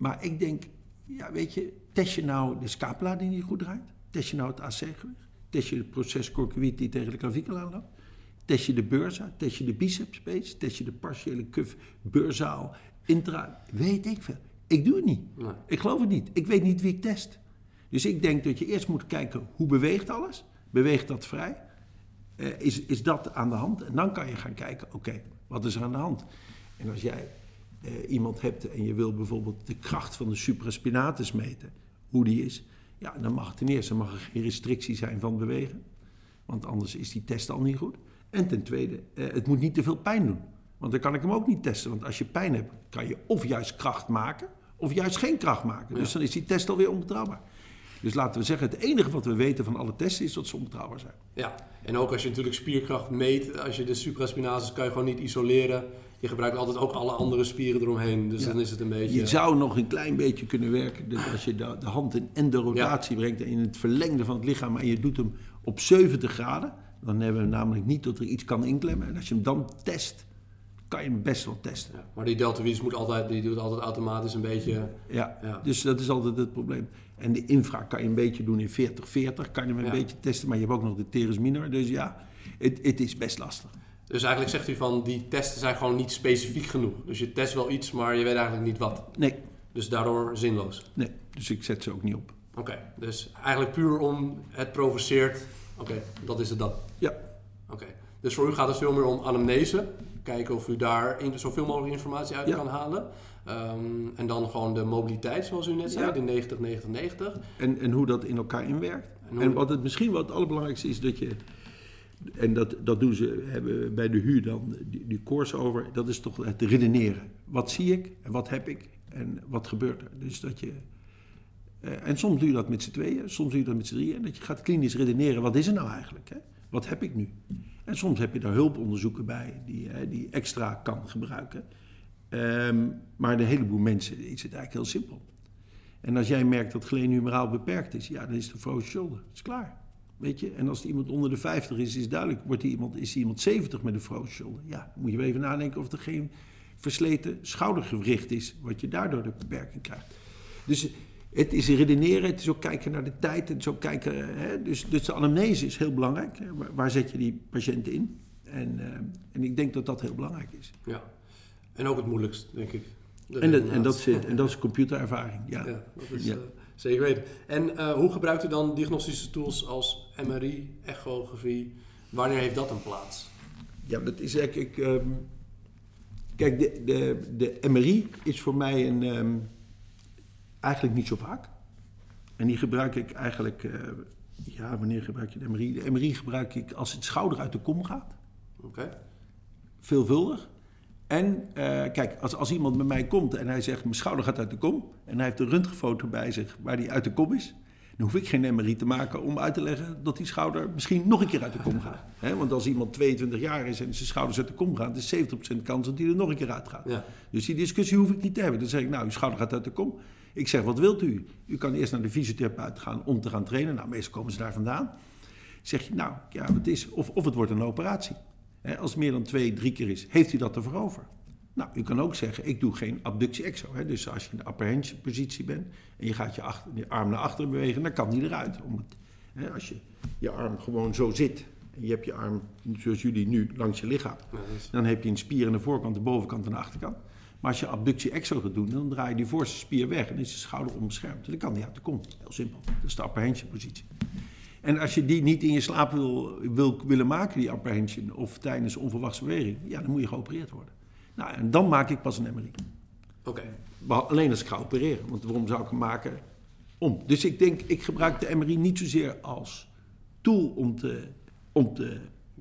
Maar ik denk, ja, weet je, test je nou de scapula die niet goed draait? Test je nou het AC-gewicht? Test je het proces corcuit die tegen de klavikel aanloopt? Test je de beurza? Test je de biceps space? Test je de partiële cuff, beurzaal, intra? Weet ik veel. Ik doe het niet. Nee. Ik geloof het niet. Ik weet niet wie ik test. Dus ik denk dat je eerst moet kijken hoe beweegt alles. Beweegt dat vrij? Eh, is, is dat aan de hand? En dan kan je gaan kijken, oké, wat is er aan de hand? En als jij eh, iemand hebt en je wil bijvoorbeeld de kracht van de supraspinatus meten, hoe die is, ja, dan mag ten eerste mag er geen restrictie zijn van bewegen. Want anders is die test al niet goed. En ten tweede, eh, het moet niet te veel pijn doen. Want dan kan ik hem ook niet testen. Want als je pijn hebt, kan je of juist kracht maken, of juist geen kracht maken. Dus dan is die test alweer onbetrouwbaar. Dus laten we zeggen, het enige wat we weten van alle testen is dat ze onbetrouwbaar zijn. Ja, en ook als je natuurlijk spierkracht meet, als je de supraspinatus kan je gewoon niet isoleren. Je gebruikt altijd ook alle andere spieren eromheen. Dus Ja. dan is het een beetje... Je zou nog een klein beetje kunnen werken dus als je de, de hand in endorotatie brengt in het verlengde van het lichaam en je doet hem op 70 graden. Dan hebben we namelijk niet dat er iets kan inklemmen. En als je hem dan test, kan je hem best wel testen. Ja, maar die deltoïdes moet altijd, die doet altijd automatisch een beetje... Ja, Ja. dus dat is altijd het probleem. En de infra kan je een beetje doen in 40-40, kan je hem een Ja. beetje testen. Maar je hebt ook nog de teres minor, dus ja, het, het is best lastig. Dus eigenlijk zegt u van, die testen zijn gewoon niet specifiek genoeg. Dus je test wel iets, maar je weet eigenlijk niet wat. Nee, Dus daardoor zinloos. nee, dus ik zet ze ook niet op. Oké, dus eigenlijk puur om het provoceert. Oké, dat is het dan. Ja, Oké, dus voor u gaat het veel meer om anamnese. Kijken of u daar in, zoveel mogelijk informatie uit Ja. kan halen. Ehm, en dan gewoon de mobiliteit, zoals u net zei, Ja. de 90-90-90. En, en hoe dat in elkaar inwerkt. En wat het misschien wat het allerbelangrijkste is dat je. En dat, dat doen ze hebben bij de huur dan die, die koers over. Dat is toch het redeneren. Wat zie ik en wat heb ik en wat gebeurt er? Dus dat je. eh, en soms doe je dat met z'n tweeën, soms doe je dat met z'n drieën. En dat je gaat klinisch redeneren. Wat is er nou eigenlijk? Hè? Wat heb ik nu? En soms heb je daar hulponderzoeken bij die, hè, die extra kan gebruiken. Ehm, maar de heleboel mensen is het eigenlijk heel simpel. En als jij merkt dat glenumeraal beperkt is, ja, dan is de frozen shoulder. Dat is klaar. Weet je? En als iemand onder de 50 is, is duidelijk, wordt die iemand, is die iemand 70 met een frozen shoulder. Ja, moet je even nadenken of er geen versleten schoudergewricht is, wat je daardoor de beperking krijgt. Dus het is redeneren, het is ook kijken naar de tijd, het is ook kijken, hè? Dus, dus de anamnese is heel belangrijk. Hè? Waar, waar zet je die patiënt in? En, eh, en ik denk dat dat heel belangrijk is. Ja. En ook het moeilijkst, denk ik. De En dat, en, dat zit, en dat is computerervaring. Ja. Ja, dat is Ja. eh, zeker weten. En eh, hoe gebruikt u dan diagnostische tools als MRI, echografie? Wanneer heeft dat een plaats? Ja, dat is eigenlijk. ehm, kijk, de, de, de MRI is voor mij een, ehm, eigenlijk niet zo vaak. En die gebruik ik eigenlijk. eh, ja, wanneer gebruik je de MRI? De MRI gebruik ik als het schouder uit de kom gaat. Oké. Veelvuldig. En eh, kijk, als, als iemand bij mij komt en hij zegt: Mijn schouder gaat uit de kom. en hij heeft een röntgenfoto bij zich waar die uit de kom is. Dan hoef ik geen MRI te maken om uit te leggen dat die schouder misschien nog een keer uit de kom gaat. Want als iemand 22 jaar is en zijn schouders uit de kom gaan, is 70% kans dat hij er nog een keer uit gaat. Ja. Dus die discussie hoef ik niet te hebben. Dan zeg ik: Nou, uw schouder gaat uit de kom. Ik zeg: Wat wilt u? U kan eerst naar de fysiotherapeut gaan om te gaan trainen. Nou, meestal komen ze daar vandaan. Zeg je: Nou, ja, het is, of, of het wordt een operatie. Als het meer dan twee, drie keer is, heeft u dat ervoor over? Nou, u kan ook zeggen, ik doe geen abductie exo. Hè. Dus als je in de hand positie bent en je gaat je, achter, je arm naar achteren bewegen, dan kan die eruit. Om het, hè, als je je arm gewoon zo zit en je hebt je arm, zoals jullie nu, langs je lichaam. Ja, dat is- Dan heb je een spier aan de voorkant, de bovenkant en de achterkant. Maar als je abductie exo gaat doen, dan draai je die voorste spier weg en is de schouder onbeschermd. Dus dan kan die uit de kom. Heel simpel. Dat is de hand positie. En als je die niet in je slaap wil, wil willen maken, die hand of tijdens onverwachte beweging, ja, dan moet je geopereerd worden. Nou, en dan maak ik pas een MRI. Oké. Behal- Alleen als ik ga opereren, want waarom zou ik hem maken? Om. Dus ik denk, ik gebruik de MRI niet zozeer als tool om, te, om, te,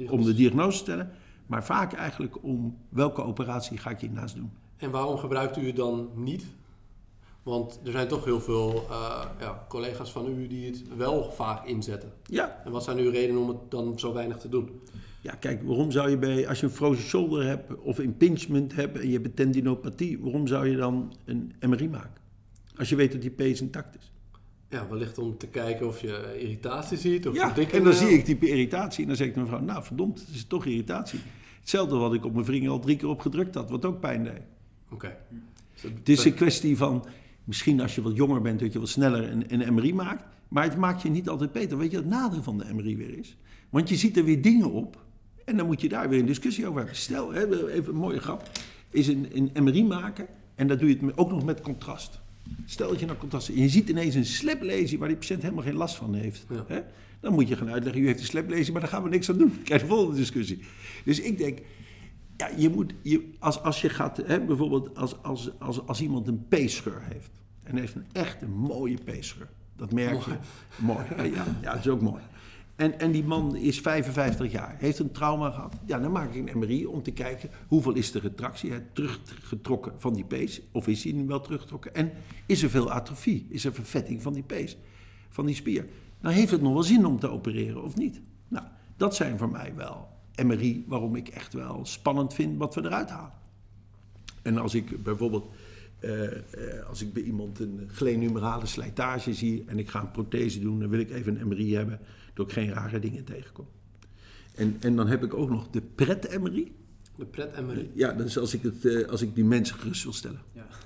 om de diagnose te stellen, maar vaak eigenlijk om welke operatie ga ik hiernaast doen. En waarom gebruikt u het dan niet? Want er zijn toch heel veel eh, ja, collega's van u die het wel vaak inzetten. Ja, En wat zijn uw redenen om het dan zo weinig te doen? Ja, kijk, waarom zou je bij, als je een frozen shoulder hebt of impingement hebt en je hebt een tendinopathie, waarom zou je dan een MRI maken? Als je weet dat die pees intact is. Ja, wellicht om te kijken of je irritatie ziet of Ja, en dan zie ik die irritatie en dan zeg ik mevrouw, nou verdomd, het is toch irritatie. Hetzelfde wat ik op mijn vinger al drie keer opgedrukt had, wat ook pijn deed. Oké. Dus het- Het is een kwestie van, misschien als je wat jonger bent, dat je wat sneller een, een MRI maakt. Maar het maakt je niet altijd beter. Weet je wat het nadeel van de MRI weer is? Want je ziet er weer dingen op en dan moet je daar weer een discussie over hebben. Stel, hè, even een mooie grap, is een, een MRI maken en dat doe je het ook nog met contrast. Stel dat je naar contrast en je ziet ineens een sleplesie waar die patiënt helemaal geen last van heeft. Ja. Hè? Dan moet je gaan uitleggen, u heeft een sleplesie, maar daar gaan we niks aan doen. Krijg de volgende discussie. Dus ik denk, ja, je moet, je, als, als je gaat, hè, bijvoorbeeld als, als, als, als iemand een peescheur heeft. En heeft een echt een mooie peescheur. Dat merk je. Mooi. hè, Ja, ja, dat is ook mooi. En, en die man is 55 jaar, heeft een trauma gehad. Ja, dan maak ik een MRI om te kijken hoeveel is de retractie, teruggetrokken van die pees. Of is die nu wel teruggetrokken? En is er veel atrofie? Is er vervetting van die pees, van die spier? Nou heeft het nog wel zin om te opereren of niet? Nou, dat zijn voor mij wel MRI waarom ik echt wel spannend vind wat we eruit halen. En als ik bijvoorbeeld, eh, eh, als ik bij iemand een glenumerale slijtage zie en ik ga een prothese doen, dan wil ik even een MRI hebben, dat ik geen rare dingen tegenkom. En, en dan heb ik ook nog de pret-MRI. De pret MRI. Ja, dat is als ik, het, eh, als ik die mensen gerust wil stellen.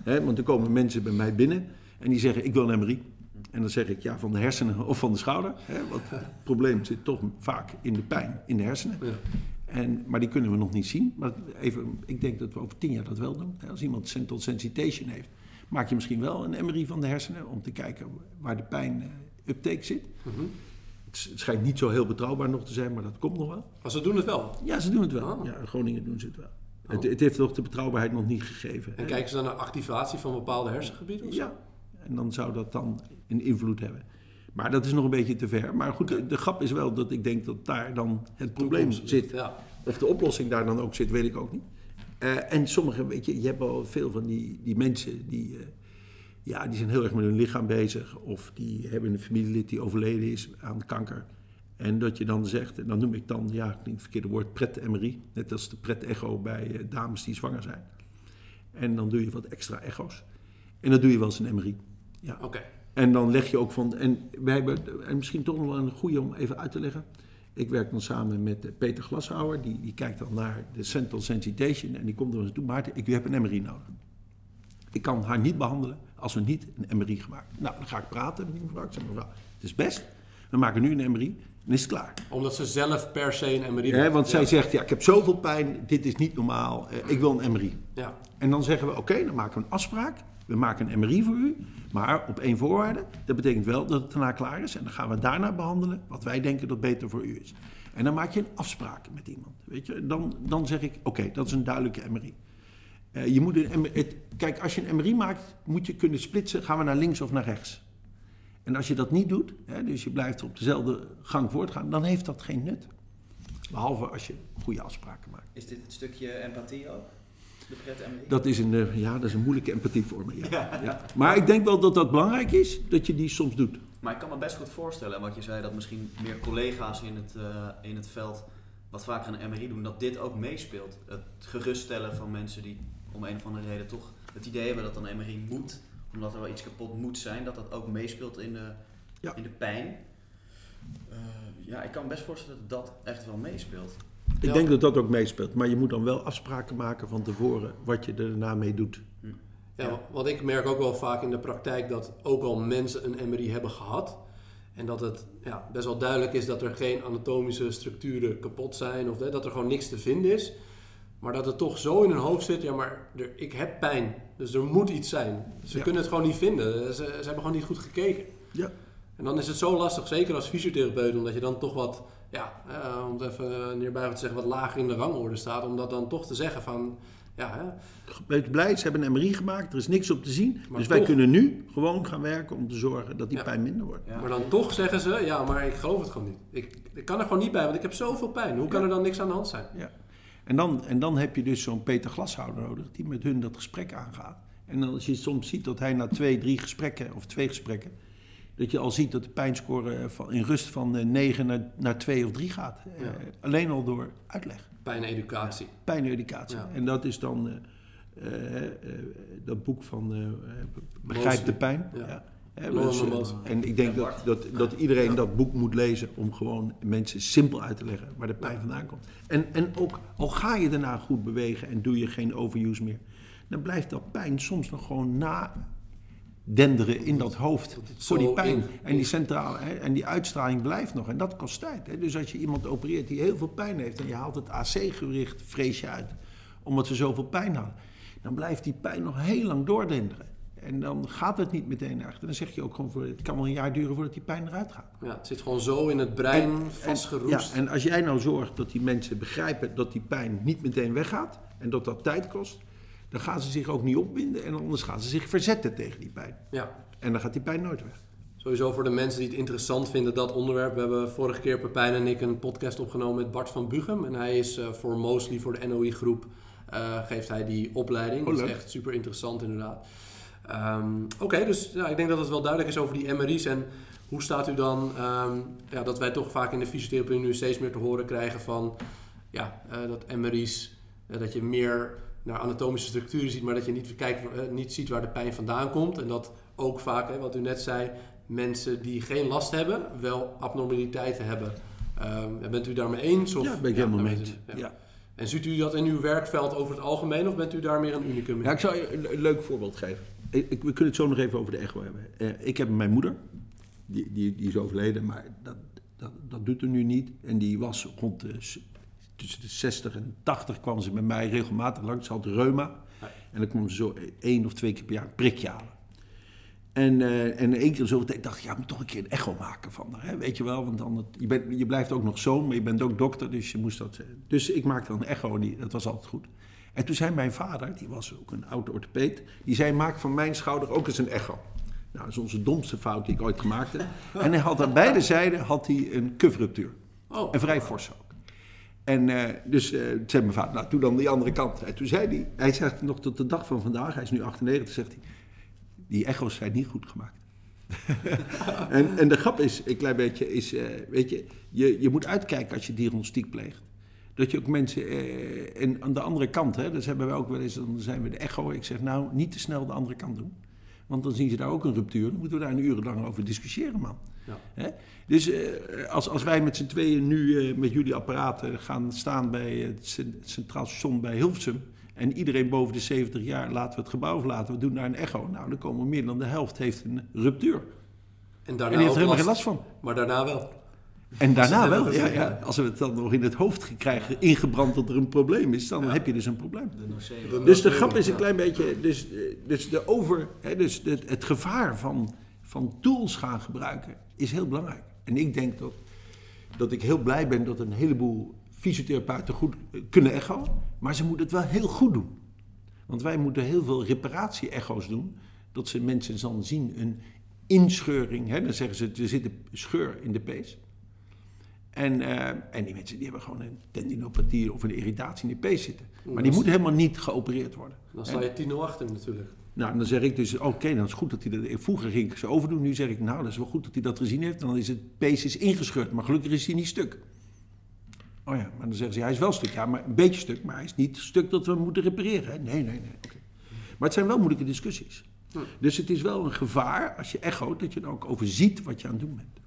Ja. Want er komen mensen bij mij binnen en die zeggen, ik wil een MRI. En dan zeg ik, ja, van de hersenen of van de schouder. Want het probleem zit toch vaak in de pijn, in de hersenen. Ja. En, maar die kunnen we nog niet zien. Maar even, ik denk dat we over tien jaar dat wel doen. Als iemand central sensitization heeft, maak je misschien wel een MRI van de hersenen om te kijken waar de pijn eh, uptake zit. S- het schijnt niet zo heel betrouwbaar nog te zijn, maar dat komt nog wel. Maar ze doen het wel. Ja, ze doen het wel. Ah. Ja, in Groningen doen ze het wel. Het, het heeft toch de betrouwbaarheid nog niet gegeven. En kijken ze dan naar activatie van bepaalde hersengebieden? of zo? Ja, en dan zou dat dan een invloed hebben. Maar dat is nog een beetje te ver. Maar goed, de, de grap is wel dat ik denk dat daar dan het probleem zit. Ja. Of de oplossing daar dan ook zit, weet ik ook niet. Eh, en sommige, weet je, je hebt al veel van die, die mensen die, eh, ja, die zijn heel erg met hun lichaam bezig. Of die hebben een familielid die overleden is aan kanker. En dat je dan zegt, en dan noem ik dan, ja, klinkt het verkeerde woord, pret-MRI. Net als de pret-echo bij eh, dames die zwanger zijn. En dan doe je wat extra echo's. En dan doe je wel eens een MRI. Ja. Oké. En dan leg je ook van. En wij hebben. En misschien toch nog wel een goede om even uit te leggen. Ik werk dan samen met eh, Peter Glashouwer. Die, die kijkt dan naar de central sensitization. En die komt dan eens toe. Maarten, ik heb een MRI nodig. Ik kan haar niet behandelen als we niet een MRI gemaakt. Nou, dan ga ik praten met die mevrouw. Ik zeg, mevrouw, het is best. We maken nu een MRI. Dan is het klaar. Omdat ze zelf per se een MRI doen. want zij Ja. zegt, ja, ik heb zoveel pijn. Dit is niet normaal. eh, Ik wil een MRI. Ja. En dan zeggen we, oké, dan maken we een afspraak. We maken een MRI voor u, maar op één voorwaarde. Dat betekent wel dat het daarna klaar is. En dan gaan we daarna behandelen wat wij denken dat beter voor u is. En dan maak je een afspraak met iemand. Weet je? Dan, dan zeg ik, oké, dat is een duidelijke MRI. Eh, je moet een, het, kijk, als je een MRI maakt, moet je kunnen splitsen. Gaan we naar links of naar rechts? En als je dat niet doet, hè, dus je blijft op dezelfde gang voortgaan, dan heeft dat geen nut. Behalve als je goede afspraken maakt. Is dit het stukje empathie ook? De pret MRI? Dat is een, eh, ja, dat is een moeilijke empathie voor me. Ja. Ja. Maar ik denk wel dat dat belangrijk is, dat je die soms doet. Maar ik kan me best goed voorstellen, wat je zei, dat misschien meer collega's in het, eh, in het veld wat vaker een MRI doen, dat dit ook meespeelt. Het geruststellen van mensen die om een of andere reden toch het idee hebben dat een MRI moet, omdat er wel iets kapot moet zijn, dat dat ook meespeelt in de, Ja. in de pijn. Eh, ja, ik kan me best voorstellen dat dat echt wel meespeelt. Ik Ja. denk dat dat ook meespeelt. Maar je moet dan wel afspraken maken van tevoren wat je er daarna mee doet. Ja, want ik merk ook wel vaak in de praktijk dat ook al mensen een MRI hebben gehad. En dat het ja, best wel duidelijk is dat er geen anatomische structuren kapot zijn. Of hè, dat er gewoon niks te vinden is. Maar dat het toch zo in hun hoofd zit. Ja, maar er, ik heb pijn. Dus er moet iets zijn. Ze Ja. kunnen het gewoon niet vinden. Ze, ze hebben gewoon niet goed gekeken. Ja. En dan is het zo lastig, zeker als fysiotherapeut, omdat je dan toch wat, ja, eh, om het even neerbuigend te zeggen, wat lager in de rangorde staat. Om dat dan toch te zeggen van, ja, hè, blij, ze hebben een MRI gemaakt, er is niks op te zien. Maar dus wij kunnen nu gewoon gaan werken om te zorgen dat die Ja. pijn minder wordt. Ja. Maar dan toch zeggen ze, ja, maar ik geloof het gewoon niet. Ik, ik kan er gewoon niet bij, want ik heb zoveel pijn. Hoe kan Ja. er dan niks aan de hand zijn? Ja. En, dan, en dan heb je dus zo'n Peter Glashouder nodig die met hun dat gesprek aangaat. En dan als je soms ziet dat hij na twee, drie gesprekken of twee gesprekken, dat je al ziet dat de pijnscore van, in rust van eh, 9 naar, naar 2 of 3 gaat. Eh, Ja. alleen al door uitleg. Pijneducatie. Pijneducatie. Ja. En dat is dan eh, eh, eh, dat boek van eh, eh, Begrijp de pijn. Ja. Dus, en ik denk En dat, dat, dat iedereen dat boek moet lezen om gewoon mensen simpel uit te leggen waar de pijn vandaan komt. En, en ook al ga je daarna goed bewegen en doe je geen overuse meer, dan blijft dat pijn soms nog gewoon na denderen in dat hoofd Dat voor die pijn. in- en die centrale hè, en die uitstraling blijft nog en dat kost tijd. Hè. Dus als je iemand opereert die heel veel pijn heeft en je haalt het AC-gericht vreesje uit omdat ze zoveel pijn hadden, dan blijft die pijn nog heel lang doordenderen. En dan gaat het niet meteen echt. En dan zeg je ook gewoon, voor, het kan wel een jaar duren voordat die pijn eruit gaat. Ja, het zit gewoon zo in het brein En- vastgeroest. Ja, en als jij nou zorgt dat die mensen begrijpen dat die pijn niet meteen weggaat en dat dat tijd kost, dan gaan ze zich ook niet opwinden en anders gaan ze zich verzetten tegen die pijn. ja. En dan gaat die pijn nooit weg. Sowieso voor de mensen die het interessant vinden, dat onderwerp. We hebben vorige keer Pepijn en ik een podcast opgenomen met Bart van Bugem. En hij is eh, voor Mostly, voor de NOI-groep, eh, geeft hij die opleiding. Oh, dat is echt super interessant inderdaad. Ehm, Oké, dus ja, ik denk dat het wel duidelijk is over die MRI's. En hoe staat u dan, ehm, ja, dat wij toch vaak in de fysiotherapie nu steeds meer te horen krijgen van... Ja, eh, dat MRI's, eh, dat je meer naar anatomische structuren ziet, maar dat je niet, kijkt, eh, niet ziet waar de pijn vandaan komt. En dat ook vaak, hè, wat u net zei, mensen die geen last hebben, wel abnormaliteiten hebben. Ehm, bent u daarmee eens? Of, ja, ben ik helemaal daar mee eens. ja. Ja. En ziet u dat in uw werkveld over het algemeen of bent u daar meer een unicum in? Ja, ik zal je een leuk voorbeeld geven. Ik, we kunnen het zo nog even over de echo hebben. Eh, ik heb mijn moeder, die, die, die is overleden, maar dat, dat, dat doet er nu niet. En die was rond de, tussen de 60 en 80 kwam ze met mij regelmatig langs. Ze had reuma. En dan kwam ze zo één of twee keer per jaar een prikje halen. En, eh, en één keer zo tijd dacht ik, ja, ik moet toch een keer een echo maken van haar. Hè? Weet je wel, want dan het, je, bent, je blijft ook nog zoon, maar je bent ook dokter, dus je moest dat... Dus ik maakte dan een echo en die, dat was altijd goed. En toen zei mijn vader, die was ook een oud orthopeed, die zei maak van mijn schouder ook eens een echo. Nou, dat is onze domste fout die ik ooit gemaakt heb. En hij had aan beide zijden had hij een cuffruptuur. Oh, En vrij fors ook. En eh, dus eh, toen zei mijn vader, nou, doe dan die andere kant. En toen zei hij, hij zegt nog tot de dag van vandaag, hij is nu 98, zegt hij, die echo's zijn niet goed gemaakt. en, en de grap is, een klein beetje, is, eh, weet je, je, je moet uitkijken als je diagnostiek pleegt. Dat je ook mensen, eh, en aan de andere kant, hè, dus hebben we ook wel eens, dan zijn we de echo. Ik zeg, nou, niet te snel de andere kant doen. Want dan zien ze daar ook een ruptuur. Dan moeten we daar een uren lang over discussiëren, man. Ja. Hè? Dus eh, als, als wij met z'n tweeën nu eh, met jullie apparaten gaan staan bij het cen- Centraal Station bij Hilversum. En iedereen boven de 70 jaar laten we het gebouw verlaten. We doen daar een echo. Nou, dan komen meer dan de helft heeft een ruptuur. En daarna En die heeft er helemaal last, geen last van. Maar daarna wel. En daarna wel, ja, ja. Als we het dan nog in het hoofd krijgen ingebrand dat er een probleem is, dan heb je dus een probleem. De nocebo. Dus de grap is een klein beetje, dus, dus, de over, hè, dus het, het gevaar van, van tools gaan gebruiken is heel belangrijk. En ik denk dat, dat ik heel blij ben dat een heleboel fysiotherapeuten goed kunnen echo, maar ze moeten het wel heel goed doen. Want wij moeten heel veel reparatie-echo's doen, dat ze mensen dan zien een inscheuring, hè, dan zeggen ze er zit een scheur in de pees. En, eh, en die mensen die hebben gewoon een tendinopathie of een irritatie in de pees zitten. Maar die moeten helemaal niet geopereerd worden. Dan sta je 10-0 achter natuurlijk. Nou, dan zeg ik dus, oké, dan is goed dat hij dat... Vroeger ging ik ze overdoen, nu zeg ik, nou, dat is wel goed dat hij dat gezien heeft. Dan is het pees is ingescheurd, maar gelukkig is hij niet stuk. Oh ja, maar dan zeggen ze, hij is wel stuk. Ja, maar een beetje stuk, maar hij is niet stuk dat we moeten repareren. Hè? Nee, nee, nee. Maar het zijn wel moeilijke discussies. Dus het is wel een gevaar, als je echoot, dat je er ook over ziet wat je aan het doen bent.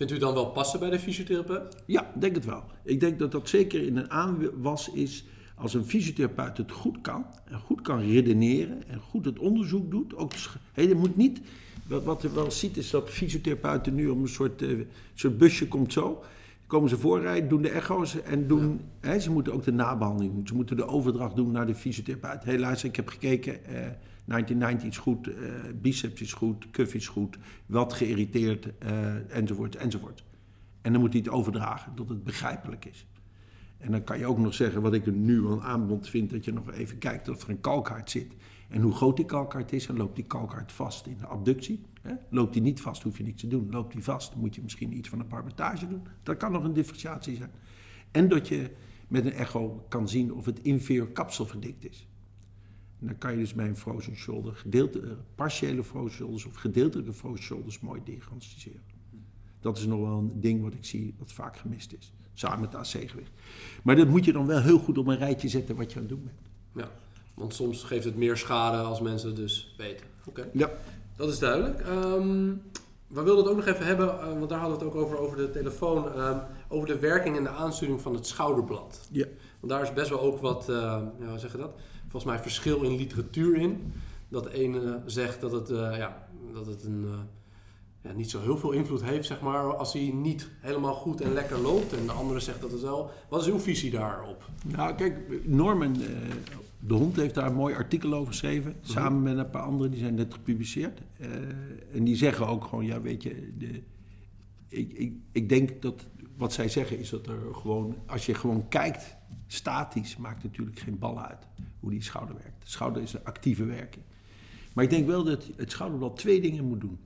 Vindt u dan wel passen bij de fysiotherapeut? Ja, denk het wel. Ik denk dat dat zeker in een aanwas is als een fysiotherapeut het goed kan en goed kan redeneren en goed het onderzoek doet. Ook, hè, je moet niet, wat, wat je wel ziet is dat fysiotherapeuten nu om een soort, eh, soort busje komt zo. Komen ze voorrijden, doen de echo's en doen, hè, ze moeten ook de nabehandeling doen. Ze moeten de overdracht doen naar de fysiotherapeut. Luister, ik heb gekeken, eh 1990 is goed, eh, biceps is goed, cuff is goed, wat geïrriteerd, eh, enzovoort, enzovoort. En dan moet hij het overdragen tot het begrijpelijk is. En dan kan je ook nog zeggen, wat ik nu aan aanbod vind, dat je nog even kijkt of er een kalkhart zit. En hoe groot die kalkhart is, en loopt die kalkhart vast in de abductie. Hè? Loopt die niet vast, hoef je niets te doen. Loopt die vast, dan moet je misschien iets van een barbetage doen. Dat kan nog een differentiatie zijn. En dat je met een echo kan zien of het inferior kapsel verdikt is. Dan kan je dus bij een frozen shoulder gedeelte, eh, partiële frozen shoulders of gedeeltelijke frozen shoulders mooi diagnosticeren. Dat is nog wel een ding wat ik zie wat vaak gemist is. Samen met AC-gewicht. Maar dat moet je dan wel heel goed op een rijtje zetten wat je aan het doen bent. Ja. Want soms geeft het meer schade als mensen het dus weten. Oké. Ja. Dat is duidelijk. Ehm, we wilden het ook nog even hebben, eh, want daar hadden we het ook over, over de telefoon, ehm, over de werking en de aansturing van het schouderblad. Ja. Want daar is best wel ook wat, ja, hoe zeg je dat? Volgens mij verschil in literatuur in. Dat de ene zegt dat het, eh, ja, dat het een, eh, ja, niet zo heel veel invloed heeft, zeg maar, als hij niet helemaal goed en lekker loopt. En de andere zegt dat het wel. Wat is uw visie daarop? Nou, kijk, Norman, eh, de hond, heeft daar een mooi artikel over geschreven. Samen met een paar anderen, die zijn net gepubliceerd. En die zeggen ook gewoon, ja, weet je, de, ik, ik, ik denk dat wat zij zeggen is dat er gewoon, als je gewoon kijkt, statisch maakt natuurlijk geen bal uit hoe die schouder werkt. De schouder is een actieve werking. Maar ik denk wel dat het schouderblad twee dingen moet doen.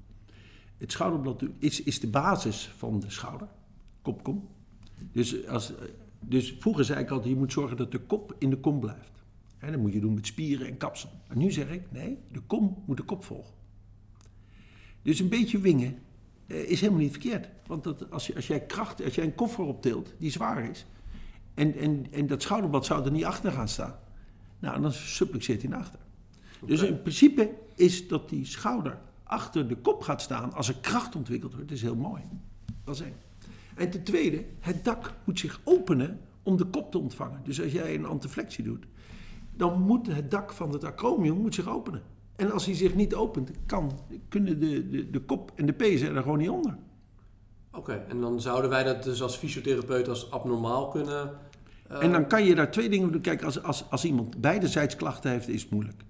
Het schouderblad is, is de basis van de schouder, kop-kom. Dus, als, dus vroeger zei ik altijd, je moet zorgen dat de kop in de kom blijft. Hè, dat moet je doen met spieren en kapsel. En nu zeg ik, nee, de kom moet de kop volgen. Dus een beetje wingen is helemaal niet verkeerd. Want dat, als, je, als jij kracht, als jij een koffer optilt die zwaar is... en, en, en dat schouderblad zou er niet achter gaan staan... nou, dan supplexeert hij naar achter. Dus in principe is dat die schouder achter de kop gaat staan... als er kracht ontwikkeld wordt, is heel mooi. Dat is één. En ten tweede, het dak moet zich openen om de kop te ontvangen. Dus als jij een antiflexie doet, dan moet het dak van het acromion moet zich openen. En als hij zich niet opent, kan, kunnen de, de, de kop en de pezen er gewoon niet onder. Oké, en dan zouden wij dat dus als fysiotherapeut als abnormaal kunnen. eh, En dan kan je daar twee dingen doen. Kijk, als, als, als iemand beidezijds klachten heeft, is het moeilijk.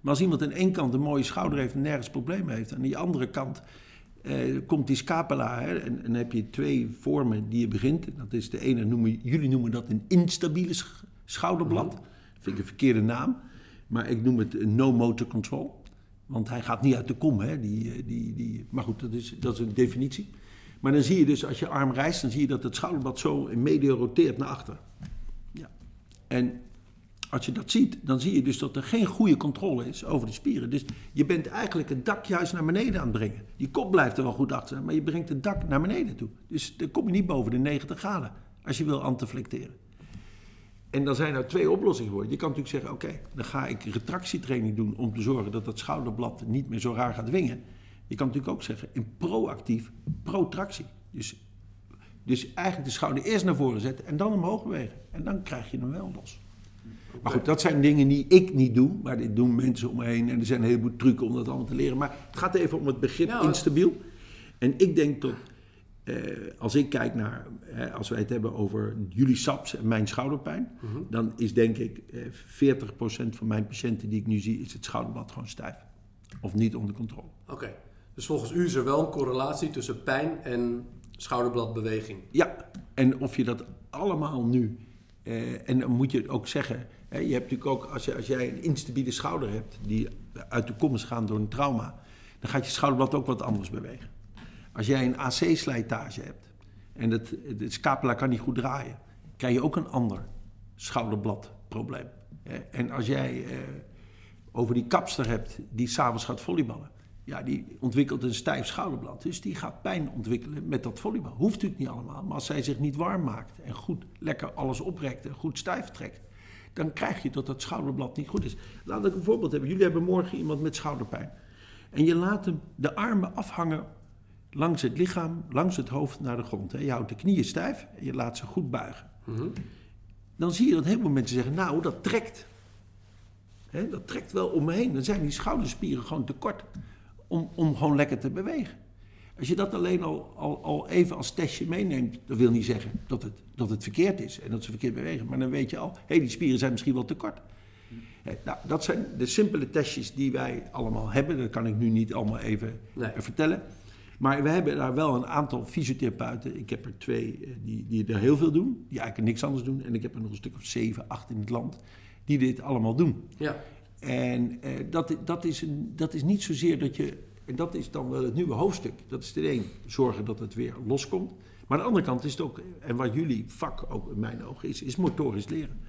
Maar als iemand aan één kant een mooie schouder heeft en nergens problemen heeft, en aan die andere kant eh, komt die scapula, hè, en, en dan heb je twee vormen die je begint. Dat is de ene, noemen, jullie noemen dat een instabiele sch- schouderblad. Vind ik een verkeerde naam. Maar ik noem het no motor control. Want hij gaat niet uit de kom, hè? Die, die, die, maar goed, dat is, dat is een definitie. Maar dan zie je dus, als je arm rijst, dan zie je dat het schouderblad zo in medio roteert naar achter. Ja. En als je dat ziet, dan zie je dus dat er geen goede controle is over de spieren. Dus je bent eigenlijk het dak juist naar beneden aan het brengen. Die kop blijft er wel goed achter, maar je brengt het dak naar beneden toe. Dus dan kom je niet boven de 90 graden als je wil antiflecteren. En dan zijn er twee oplossingen voor. Je kan natuurlijk zeggen, oké, dan ga ik retractietraining doen om te zorgen dat dat schouderblad niet meer zo raar gaat wingen. Je kan natuurlijk ook zeggen, in proactief protractie. Dus, dus eigenlijk de schouder eerst naar voren zetten en dan omhoog bewegen. En dan krijg je hem wel los. Maar goed, dat zijn dingen die ik niet doe, maar dit doen mensen om me heen. En er zijn een heleboel trucken om dat allemaal te leren. Maar het gaat even om het begrip Ja, instabiel. En ik denk dat, eh, als ik kijk naar, als wij het hebben over jullie SAPS en mijn schouderpijn, dan is denk ik eh, 40% van mijn patiënten die ik nu zie, is het schouderblad gewoon stijf. Of niet onder controle. Oké. Dus volgens u is er wel een correlatie tussen pijn en schouderbladbeweging. Ja, en of je dat allemaal nu. eh, en dan moet je ook zeggen. Hè, je hebt natuurlijk ook, als, je, als jij een instabiele schouder hebt. die uit de kom is gaan door een trauma. dan gaat je schouderblad ook wat anders bewegen. Als jij een AC-slijtage hebt. en het, de scapula kan niet goed draaien. krijg je ook een ander schouderbladprobleem. En als jij eh, over die kapster hebt. die s'avonds gaat volleyballen. Ja, die ontwikkelt een stijf schouderblad. Dus die gaat pijn ontwikkelen met dat volleybal. Hoeft natuurlijk niet allemaal. Maar als zij zich niet warm maakt en goed lekker alles oprekt en goed stijf trekt. dan krijg je dat dat schouderblad niet goed is. Laat ik een voorbeeld hebben. Jullie hebben morgen iemand met schouderpijn. En je laat hem de armen afhangen langs het lichaam, langs het hoofd naar de grond. hè. Je houdt de knieën stijf en je laat ze goed buigen. Dan zie je dat heel veel mensen zeggen, nou, dat trekt. Hè, dat trekt wel om me heen. Dan zijn die schouderspieren gewoon te kort om, om gewoon lekker te bewegen. Als je dat alleen al, al, al even als testje meeneemt, dat wil niet zeggen dat het, dat het verkeerd is en dat ze verkeerd bewegen. Maar dan weet je al, hé, die spieren zijn misschien wel te kort. Nou, dat zijn de simpele testjes die wij allemaal hebben. Dat kan ik nu niet allemaal even Nee. vertellen. Maar we hebben daar wel een aantal fysiotherapeuten. Ik heb er twee eh, die, die er heel veel doen, die eigenlijk niks anders doen. En ik heb er nog een stuk of zeven, acht in het land, die dit allemaal doen. Ja. En eh, dat, dat, is een, dat is niet zozeer dat je. En dat is dan wel het nieuwe hoofdstuk. Dat is ten een zorgen dat het weer loskomt. Maar aan de andere kant is het ook, en wat jullie vak ook in mijn ogen is, is motorisch leren.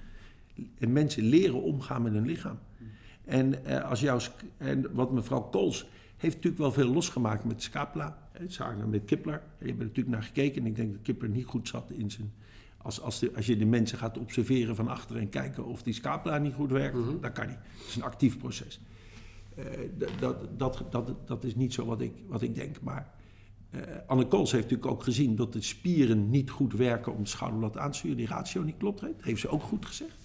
En mensen leren omgaan met hun lichaam. En, eh, als jouw, en wat mevrouw Kools heeft natuurlijk wel veel losgemaakt met scapula. hè, Samen met Kipler. Je hebt er natuurlijk naar gekeken en ik denk dat Kipler niet goed zat in zijn... Als, als, de, als je de mensen gaat observeren van achter en kijken of die scapula niet goed werkt, dat kan niet. Het is een actief proces. Eh, dat, dat, dat, dat, is niet zo wat ik, wat ik denk. Maar eh, Anne Kools heeft natuurlijk ook gezien dat de spieren niet goed werken om het schouderblad aan te sturen. Die ratio niet klopt. Dat heeft ze ook goed gezegd.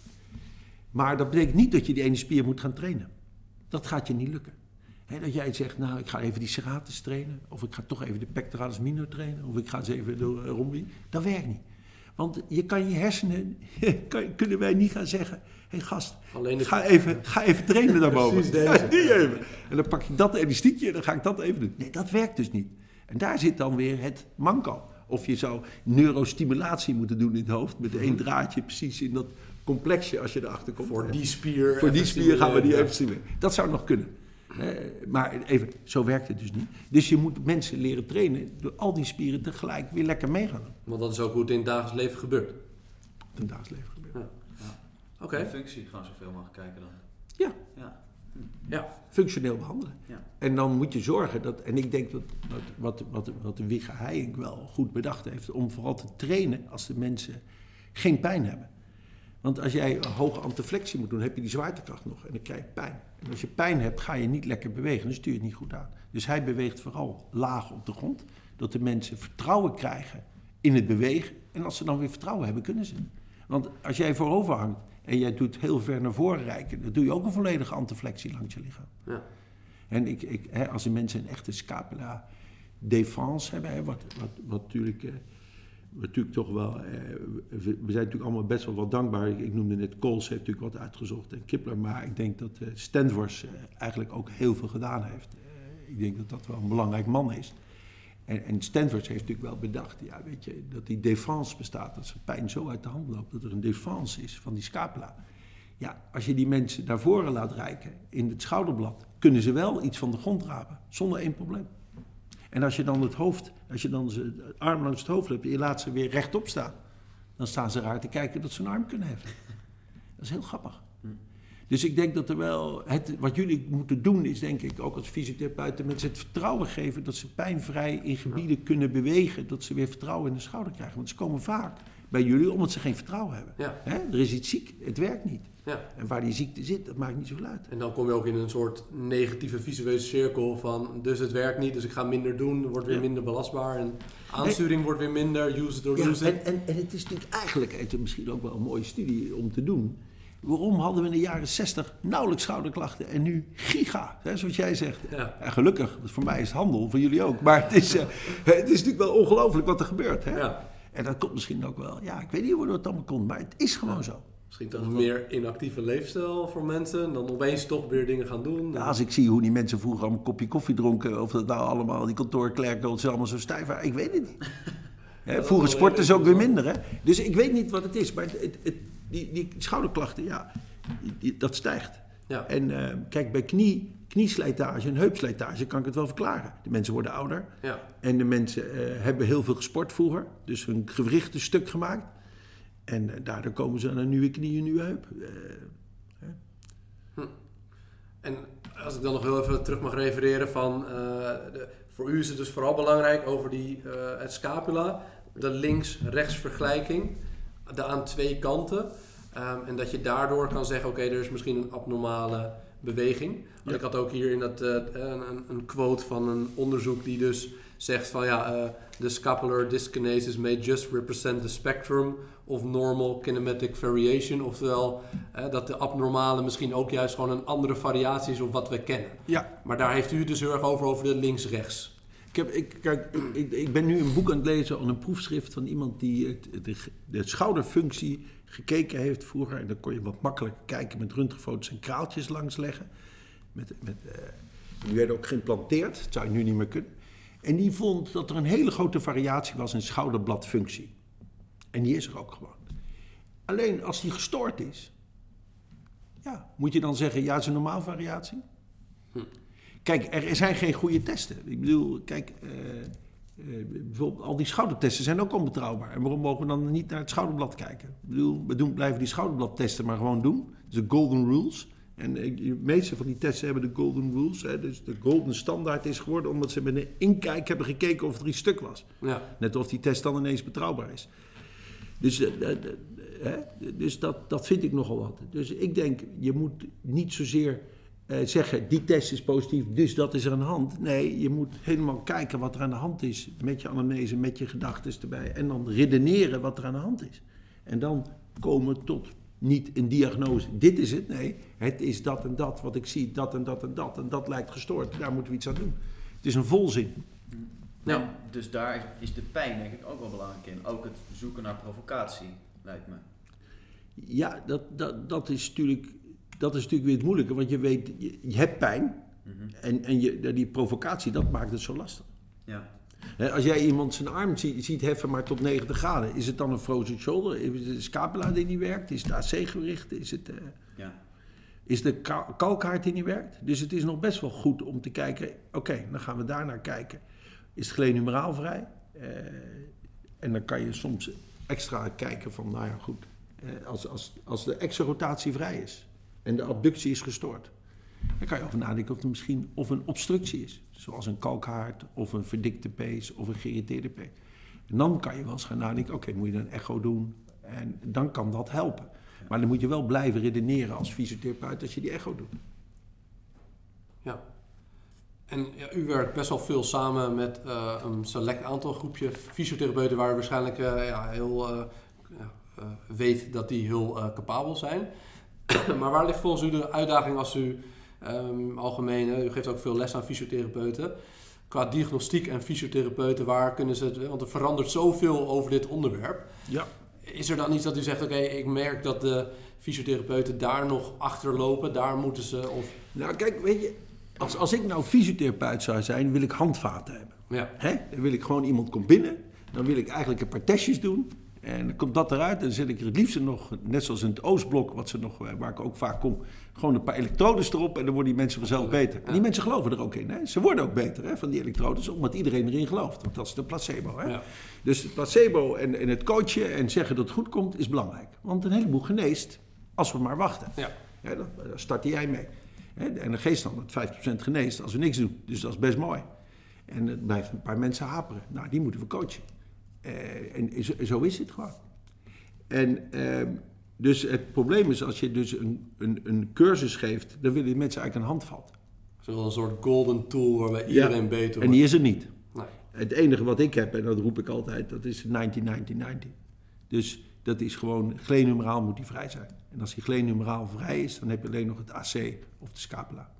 Maar dat betekent niet dat je die ene spier moet gaan trainen. Dat gaat je niet lukken. Dat jij zegt, nou, ik ga even die serratus trainen. Of ik ga toch even de pectoralis minor trainen. Of ik ga eens even de uh. Dat werkt niet. Want je kan je hersenen, kan, kunnen wij niet gaan zeggen... Hé hey gast, ga, even, ga even trainen daarboven. Precies deze. Ja, die even. En dan pak ik dat elastiekje en dan ga ik dat even doen. Nee, dat werkt dus niet. En daar zit dan weer het manco. Of je zou neurostimulatie moeten doen in het hoofd... met één draadje precies in dat complexje als je erachter komt. Voor die spier. Voor die spier gaan we die even stimuleren. Dat zou nog kunnen. Eh, maar even, zo werkt het dus niet. Dus je moet mensen leren trainen door al die spieren tegelijk weer lekker mee gaan doen. Want dat is ook hoe het in het dagelijks leven gebeurt. Ten dagelijks leven gebeurt. Oké. De functie gewoon zoveel mogelijk kijken dan. Ja, Ja. Ja. functioneel behandelen. Ja. En dan moet je zorgen dat, en ik denk dat wat, wat, wat, wat de Wigge Heijink wel goed bedacht heeft, om vooral te trainen als de mensen geen pijn hebben. Want als jij een hoge antiflexie moet doen, heb je die zwaartekracht nog en dan krijg je pijn. En als je pijn hebt, ga je niet lekker bewegen, dan stuur je het niet goed aan. Dus hij beweegt vooral laag op de grond, dat de mensen vertrouwen krijgen in het bewegen. En als ze dan weer vertrouwen hebben, kunnen ze. Want als jij voorover hangt en jij doet heel ver naar voren reiken, dan doe je ook een volledige antiflexie langs je lichaam. Ja. En ik, ik, hè, als de mensen een echte scapula défense hebben, hè, wat, wat, wat natuurlijk, eh, natuurlijk toch wel, eh, we, zijn natuurlijk allemaal best wel wat dankbaar. Ik, noemde net Coles heeft natuurlijk wat uitgezocht en Kipler, maar ik denk dat eh Stenvors eh, eigenlijk ook heel veel gedaan heeft. Ik denk dat dat wel een belangrijk man is. En, en heeft natuurlijk wel bedacht, ja, weet je, dat die défense bestaat, dat zijn pijn zo uit de hand loopt, dat er een défense is van die scapula. Ja, als je die mensen naar voren laat reiken in het schouderblad, kunnen ze wel iets van de grond rapen, zonder één probleem. En als je dan het hoofd, als je dan ze arm langs het hoofd hebt en je laat ze weer rechtop staan, dan staan ze raar te kijken dat ze een arm kunnen heffen. Dat is heel grappig. Dus ik denk dat er wel, het, wat jullie moeten doen is denk ik ook als fysiotherapeuten mensen het vertrouwen geven dat ze pijnvrij in gebieden kunnen bewegen, dat ze weer vertrouwen in de schouder krijgen. Want ze komen vaak bij jullie omdat ze geen vertrouwen hebben. Ja. Er is iets ziek, het werkt niet. Ja. En waar die ziekte zit, dat maakt niet zoveel uit. En dan kom je ook in een soort negatieve visuele cirkel van dus het werkt niet, dus ik ga minder doen, wordt weer Ja. minder belastbaar en aansturing wordt weer minder, use it or Ja, en, en, en het is natuurlijk eigenlijk, het is misschien ook wel een mooie studie om te doen. Waarom hadden we in de jaren 60 nauwelijks schouderklachten en nu giga, hè, zoals jij zegt. Ja. Ja, gelukkig, voor mij is het handel, voor jullie ook. Maar het is, eh, het is natuurlijk wel ongelooflijk wat er gebeurt. Hè? Ja. En dat komt misschien ook wel, ja, ik weet niet hoe dat allemaal komt, maar het is gewoon zo. Misschien toch een meer inactieve leefstijl voor mensen. En dan opeens toch weer dingen gaan doen. Ja, als ik zie hoe die mensen vroeger allemaal een kopje koffie dronken, of dat nou allemaal, die kantoorklerken, dat ze allemaal zo stijf waren, ik weet het niet. Hè, vroeger sporten ze ook weer minder, hè. Dus ik weet niet wat het is, maar het, het, het- die, die schouderklachten, ja, die- die- dat stijgt. Ja. En eh, kijk, bij knie, knieslijtage en heupslijtage kan ik het wel verklaren. De mensen worden ouder Ja. en de mensen eh, hebben heel veel gesport vroeger, dus hun gewrichten stuk gemaakt. En eh, daardoor komen ze aan een nieuwe knie, een nieuwe heup. Eh, En als ik dan nog heel even terug mag refereren van... eh, de, voor u is het dus vooral belangrijk over die, het scapula. De links-rechts vergelijking. De aan twee kanten. Ehm, en dat je daardoor kan zeggen, oké, er is misschien een abnormale beweging. Want Ja. ik had ook hier in dat, een, een- quote van een onderzoek die dus zegt van ja, the scapular dyskinesis may just represent the spectrum of normal kinematic variation. Oftewel, eh, dat de abnormale misschien ook juist gewoon een andere variatie is op wat we kennen. ja, Maar daar heeft u het dus heel erg over, over de links-rechts. Ik, heb, ik, kijk, ik- ik, ben nu een boek aan het lezen, aan een proefschrift van iemand die het, de, de schouderfunctie gekeken heeft vroeger. En dan kon je wat makkelijker kijken met röntgenfoto's en kraaltjes langsleggen. Met, met, eh, die werden ook geïmplanteerd, dat zou je nu niet meer kunnen. En die vond dat er een hele grote variatie was in schouderbladfunctie. En die is er ook gewoon. Alleen als die gestoord is, ja, moet je dan zeggen, ja, het is een normaal variatie? Kijk, er zijn geen goede testen. Ik bedoel, kijk, eh, eh, bijvoorbeeld al die schoudertesten zijn ook onbetrouwbaar. En waarom mogen we dan niet naar het schouderblad kijken? Ik bedoel, we doen, blijven die schouderbladtesten maar gewoon doen. Dus de golden rules. En eh, de meeste van die testen hebben de golden rules. Hè, dus de golden standaard is geworden omdat ze met een inkijk hebben gekeken of er iets stuk was. Ja, Net of die test dan ineens betrouwbaar is. Dus, eh, eh, eh, hè, dus dat, dat vind ik nogal wat. Dus ik denk, je moet niet zozeer zeggen, die test is positief, dus dat is er aan de hand. Nee, je moet helemaal kijken wat er aan de hand is. Met je anamnese, met je gedachten erbij. En dan redeneren wat er aan de hand is. En dan komen tot niet een diagnose, dit is het. Nee, het is dat en dat, wat ik zie, dat en dat en dat. En dat lijkt gestoord, daar moeten we iets aan doen. Het is een volzin. En dus daar is de pijn denk ik ook wel belangrijk in. Ook het zoeken naar provocatie, lijkt me. Ja, dat, dat, dat, is natuurlijk, dat is natuurlijk weer het moeilijke. Want je weet, je, je hebt pijn. En, en je, die provocatie, dat maakt het zo lastig. Ja. Als jij iemand zijn arm ziet, ziet heffen maar tot 90 graden, is het dan een frozen shoulder? Is het de scapula die niet werkt? Is het AC-gewricht? Is het, eh, ja. is de ka- kalkhaard die niet werkt? Dus het is nog best wel goed om te kijken, oké, dan gaan we daar naar kijken. Is het glenumeraal vrij? Eh, en dan kan je soms extra kijken van, nou ja, goed, eh, als, als, als de exorotatie vrij is en de abductie is gestoord, dan kan je over nadenken of er misschien of een obstructie is. Zoals een kalkhaard of een verdikte pees of een geïrriteerde pees. En dan kan je wel eens gaan nadenken, oké, moet je dan een echo doen? En dan kan dat helpen. Maar dan moet je wel blijven redeneren als fysiotherapeut als je die echo doet. En ja, u werkt best wel veel samen met eh, een select aantal groepje fysiotherapeuten waar u waarschijnlijk eh, ja, heel eh, weet dat die heel capabel zijn. maar waar ligt volgens u de uitdaging als u ehm, algemeen, u geeft ook veel les aan fysiotherapeuten, qua diagnostiek en fysiotherapeuten, waar kunnen ze het, want er verandert zoveel over dit onderwerp. Ja. Is er dan iets dat u zegt, oké, ik merk dat de fysiotherapeuten daar nog achterlopen, daar moeten ze, of... Nou, kijk, weet je, als, als ik nou fysiotherapeut zou zijn, wil ik handvaten hebben. Ja, Hè? Dan wil ik gewoon iemand komt binnen, dan wil ik eigenlijk een paar testjes doen. En dan komt dat eruit en dan zet ik er het liefst nog, net zoals in het Oostblok, wat ze nog, waar ik ook vaak kom, gewoon een paar elektrodes erop en dan worden die mensen vanzelf beter. En die mensen geloven er ook in. Hè? Ze worden ook beter hè, van die elektrodes, omdat iedereen erin gelooft. Want dat is de placebo. Hè? Ja. Dus het placebo en, en het coachen en zeggen dat het goed komt, is belangrijk. Want een heleboel geneest als we maar wachten. Ja. Ja, daar daar startte jij mee. En de geest dan dat 50% geneest als we niks doen. Dus dat is best mooi. En het blijft een paar mensen haperen. Nou, die moeten we coachen. Eh, en zo, zo is het gewoon. En ehm, dus het probleem is, als je dus een, een, een cursus geeft, dan willen die mensen eigenlijk een handvat. Zoals een soort golden tool waarbij iedereen beter wordt. En die is er niet. Nee. Het enige wat ik heb, en dat roep ik altijd, dat is 1990. Dus dat is gewoon, glenumeraal moet die vrij zijn. En als die glenumeraal vrij is, dan heb je alleen nog het AC of de scapula.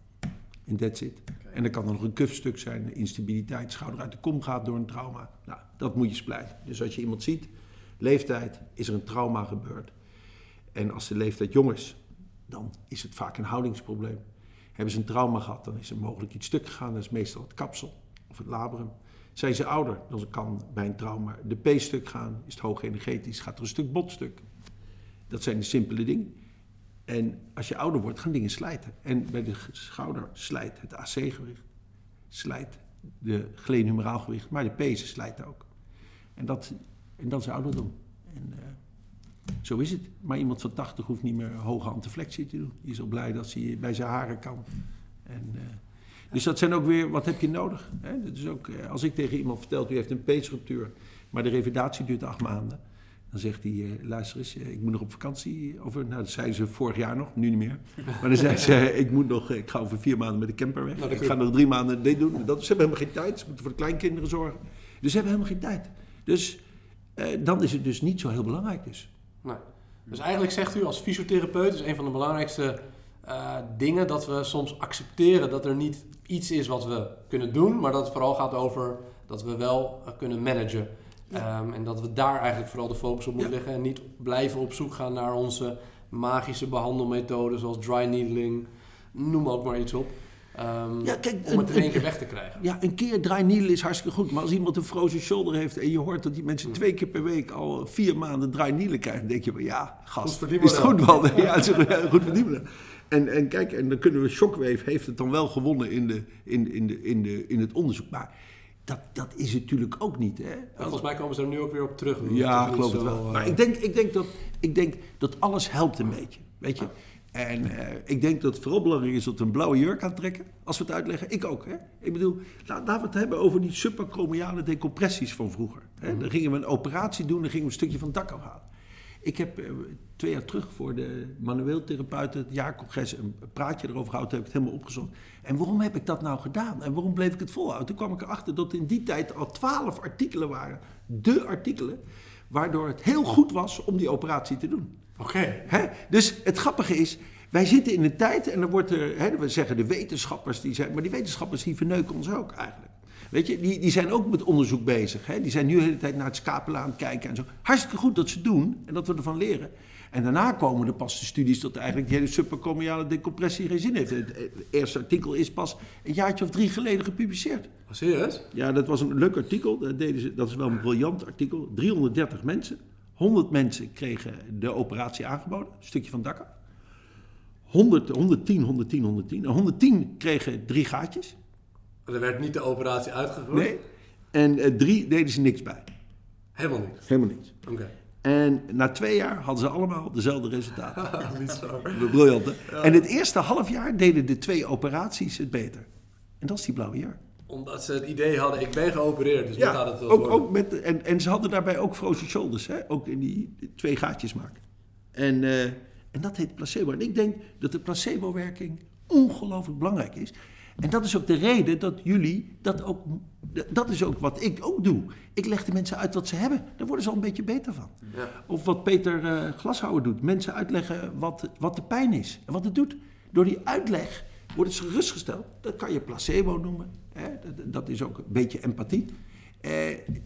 En that's it. En dan kan er nog een kufstuk zijn, instabiliteit, schouder uit de kom gaat door een trauma. Nou, dat moet je splijten. Dus als je iemand ziet, leeftijd, is er een trauma gebeurd. En als de leeftijd jong is, dan is het vaak een houdingsprobleem. Hebben ze een trauma gehad, dan is er mogelijk iets stuk gegaan. Dat is meestal het kapsel of het labrum. Zijn ze ouder, dan kan bij een trauma de P stuk gaan. Is het hoog energetisch, gaat er een stuk bot stuk. Dat zijn de simpele dingen. En als je ouder wordt, gaan dingen slijten. En bij de schouder slijt het AC-gewicht, slijt de glenumeraal gewicht, maar de pezen slijten ook. En dat, en dat is ouderdom. En eh, zo is het. Maar iemand van 80 hoeft niet meer hoge antiflexie te doen. Die is al blij dat hij bij zijn haren kan. En, eh, dus dat zijn ook weer, wat heb je nodig? Hè? Dat is ook, eh, als ik tegen iemand vertel, u heeft een peesruptuur, maar de revalidatie duurt acht maanden. Dan zegt hij, eh, luister eens, eh, ik moet nog op vakantie. Over, nou, dat zei ze vorig jaar nog, nu niet meer. Maar dan zei ze, ik, moet nog, ik ga over vier maanden met de camper weg. Nou, ik ga nog drie maanden dit doen. Dat, ze hebben helemaal geen tijd, ze moeten voor de kleinkinderen zorgen. Dus ze hebben helemaal geen tijd. Dus eh, dan is het dus niet zo heel belangrijk dus. Nee. Dus eigenlijk zegt u als fysiotherapeut, is een van de belangrijkste dingen dat we soms accepteren dat er niet iets is wat we kunnen doen, maar dat het vooral gaat over dat we wel eh, kunnen managen. Ehm, en dat we daar eigenlijk vooral de focus op moeten Ja. leggen en niet blijven op zoek gaan naar onze magische behandelmethoden zoals dry needling, noem ook maar iets op. Ehm, Ja, kijk, om het in één keer weg te krijgen. Ja, een keer draai needle is hartstikke goed. Maar als iemand een frozen shoulder heeft en je hoort dat die Mm. mensen twee keer per week al vier maanden draai needle krijgen, dan denk je van ja, gast, is het goed wel. Ja, het is een goed verdienmodel. En, en kijk, en dan kunnen we, Shockwave heeft het dan wel gewonnen in, de, in, in, de, in, de, in het onderzoek. Maar dat, dat is het natuurlijk ook niet. Hè? En volgens mij komen ze er nu ook weer op terug. Ja, ik geloof het wel. eh, Maar ik denk, ik, denk dat, ik denk dat alles helpt een beetje. Weet je? En eh, ik denk dat het vooral belangrijk is dat we een blauwe jurk aantrekken. Als we het uitleggen. Ik ook. Hè? Ik bedoel, la- laten we het hebben over die subacromiale decompressies van vroeger. Hè? Dan gingen we een operatie doen. Dan gingen we een stukje van het dak afhalen. Ik heb eh, twee jaar terug voor de manueel therapeuten, het jaarcongres, een praatje erover gehouden. Heb ik het helemaal opgezocht. En waarom heb ik dat nou gedaan? En waarom bleef ik het volhouden? Toen kwam ik erachter dat in die tijd al twaalf artikelen waren. De artikelen. Waardoor het heel goed was om die operatie te doen. Oké. Dus het grappige is, wij zitten in een tijd en dan wordt er, hè, we zeggen de wetenschappers, die zijn, maar die wetenschappers die verneuken ons ook eigenlijk. Weet je, die, die zijn ook met onderzoek bezig. Hè? Die zijn nu de hele tijd naar het scapula aan het kijken en zo. Hartstikke goed dat ze doen en dat we ervan leren. En daarna komen er pas de studies dat eigenlijk die hele subacromiale decompressie geen zin heeft. Het, eerste artikel is pas een jaartje of drie geleden gepubliceerd. Oh, serieus? Ja, dat was een leuk artikel. Dat, deden ze, dat is wel een briljant artikel. 330 mensen. 100 mensen kregen de operatie aangeboden. Een stukje van het dak af. 100, 110, 110, 110. En 110 kregen drie gaatjes. Er werd niet de operatie uitgevoerd? Nee. En eh, drie deden ze niks bij. Helemaal niet. Helemaal niks. Oké. En na twee jaar hadden ze allemaal dezelfde resultaten. niet zo. Briljant, hè? En het eerste half jaar deden de twee operaties het beter. En dat is die blauwe jurk. Omdat ze het idee hadden, ik ben geopereerd, dus nu gaat het wel ook, worden. ook met, en, en ze hadden daarbij ook frozen shoulders, hè? ook in die, die twee gaatjes maken. En, eh, en dat heet placebo. En ik denk dat de placebo-werking ongelooflijk belangrijk is. En dat is ook de reden dat jullie dat ook. Dat is ook wat ik ook doe. Ik leg de mensen uit wat ze hebben. Daar worden ze al een beetje beter van. Ja. Of wat Peter eh, Glashouwer doet. Mensen uitleggen wat, wat de pijn is en wat het doet. Door die uitleg worden ze gerustgesteld. Dat kan je placebo noemen. Hè? Dat, dat is ook een beetje empathie. Eh,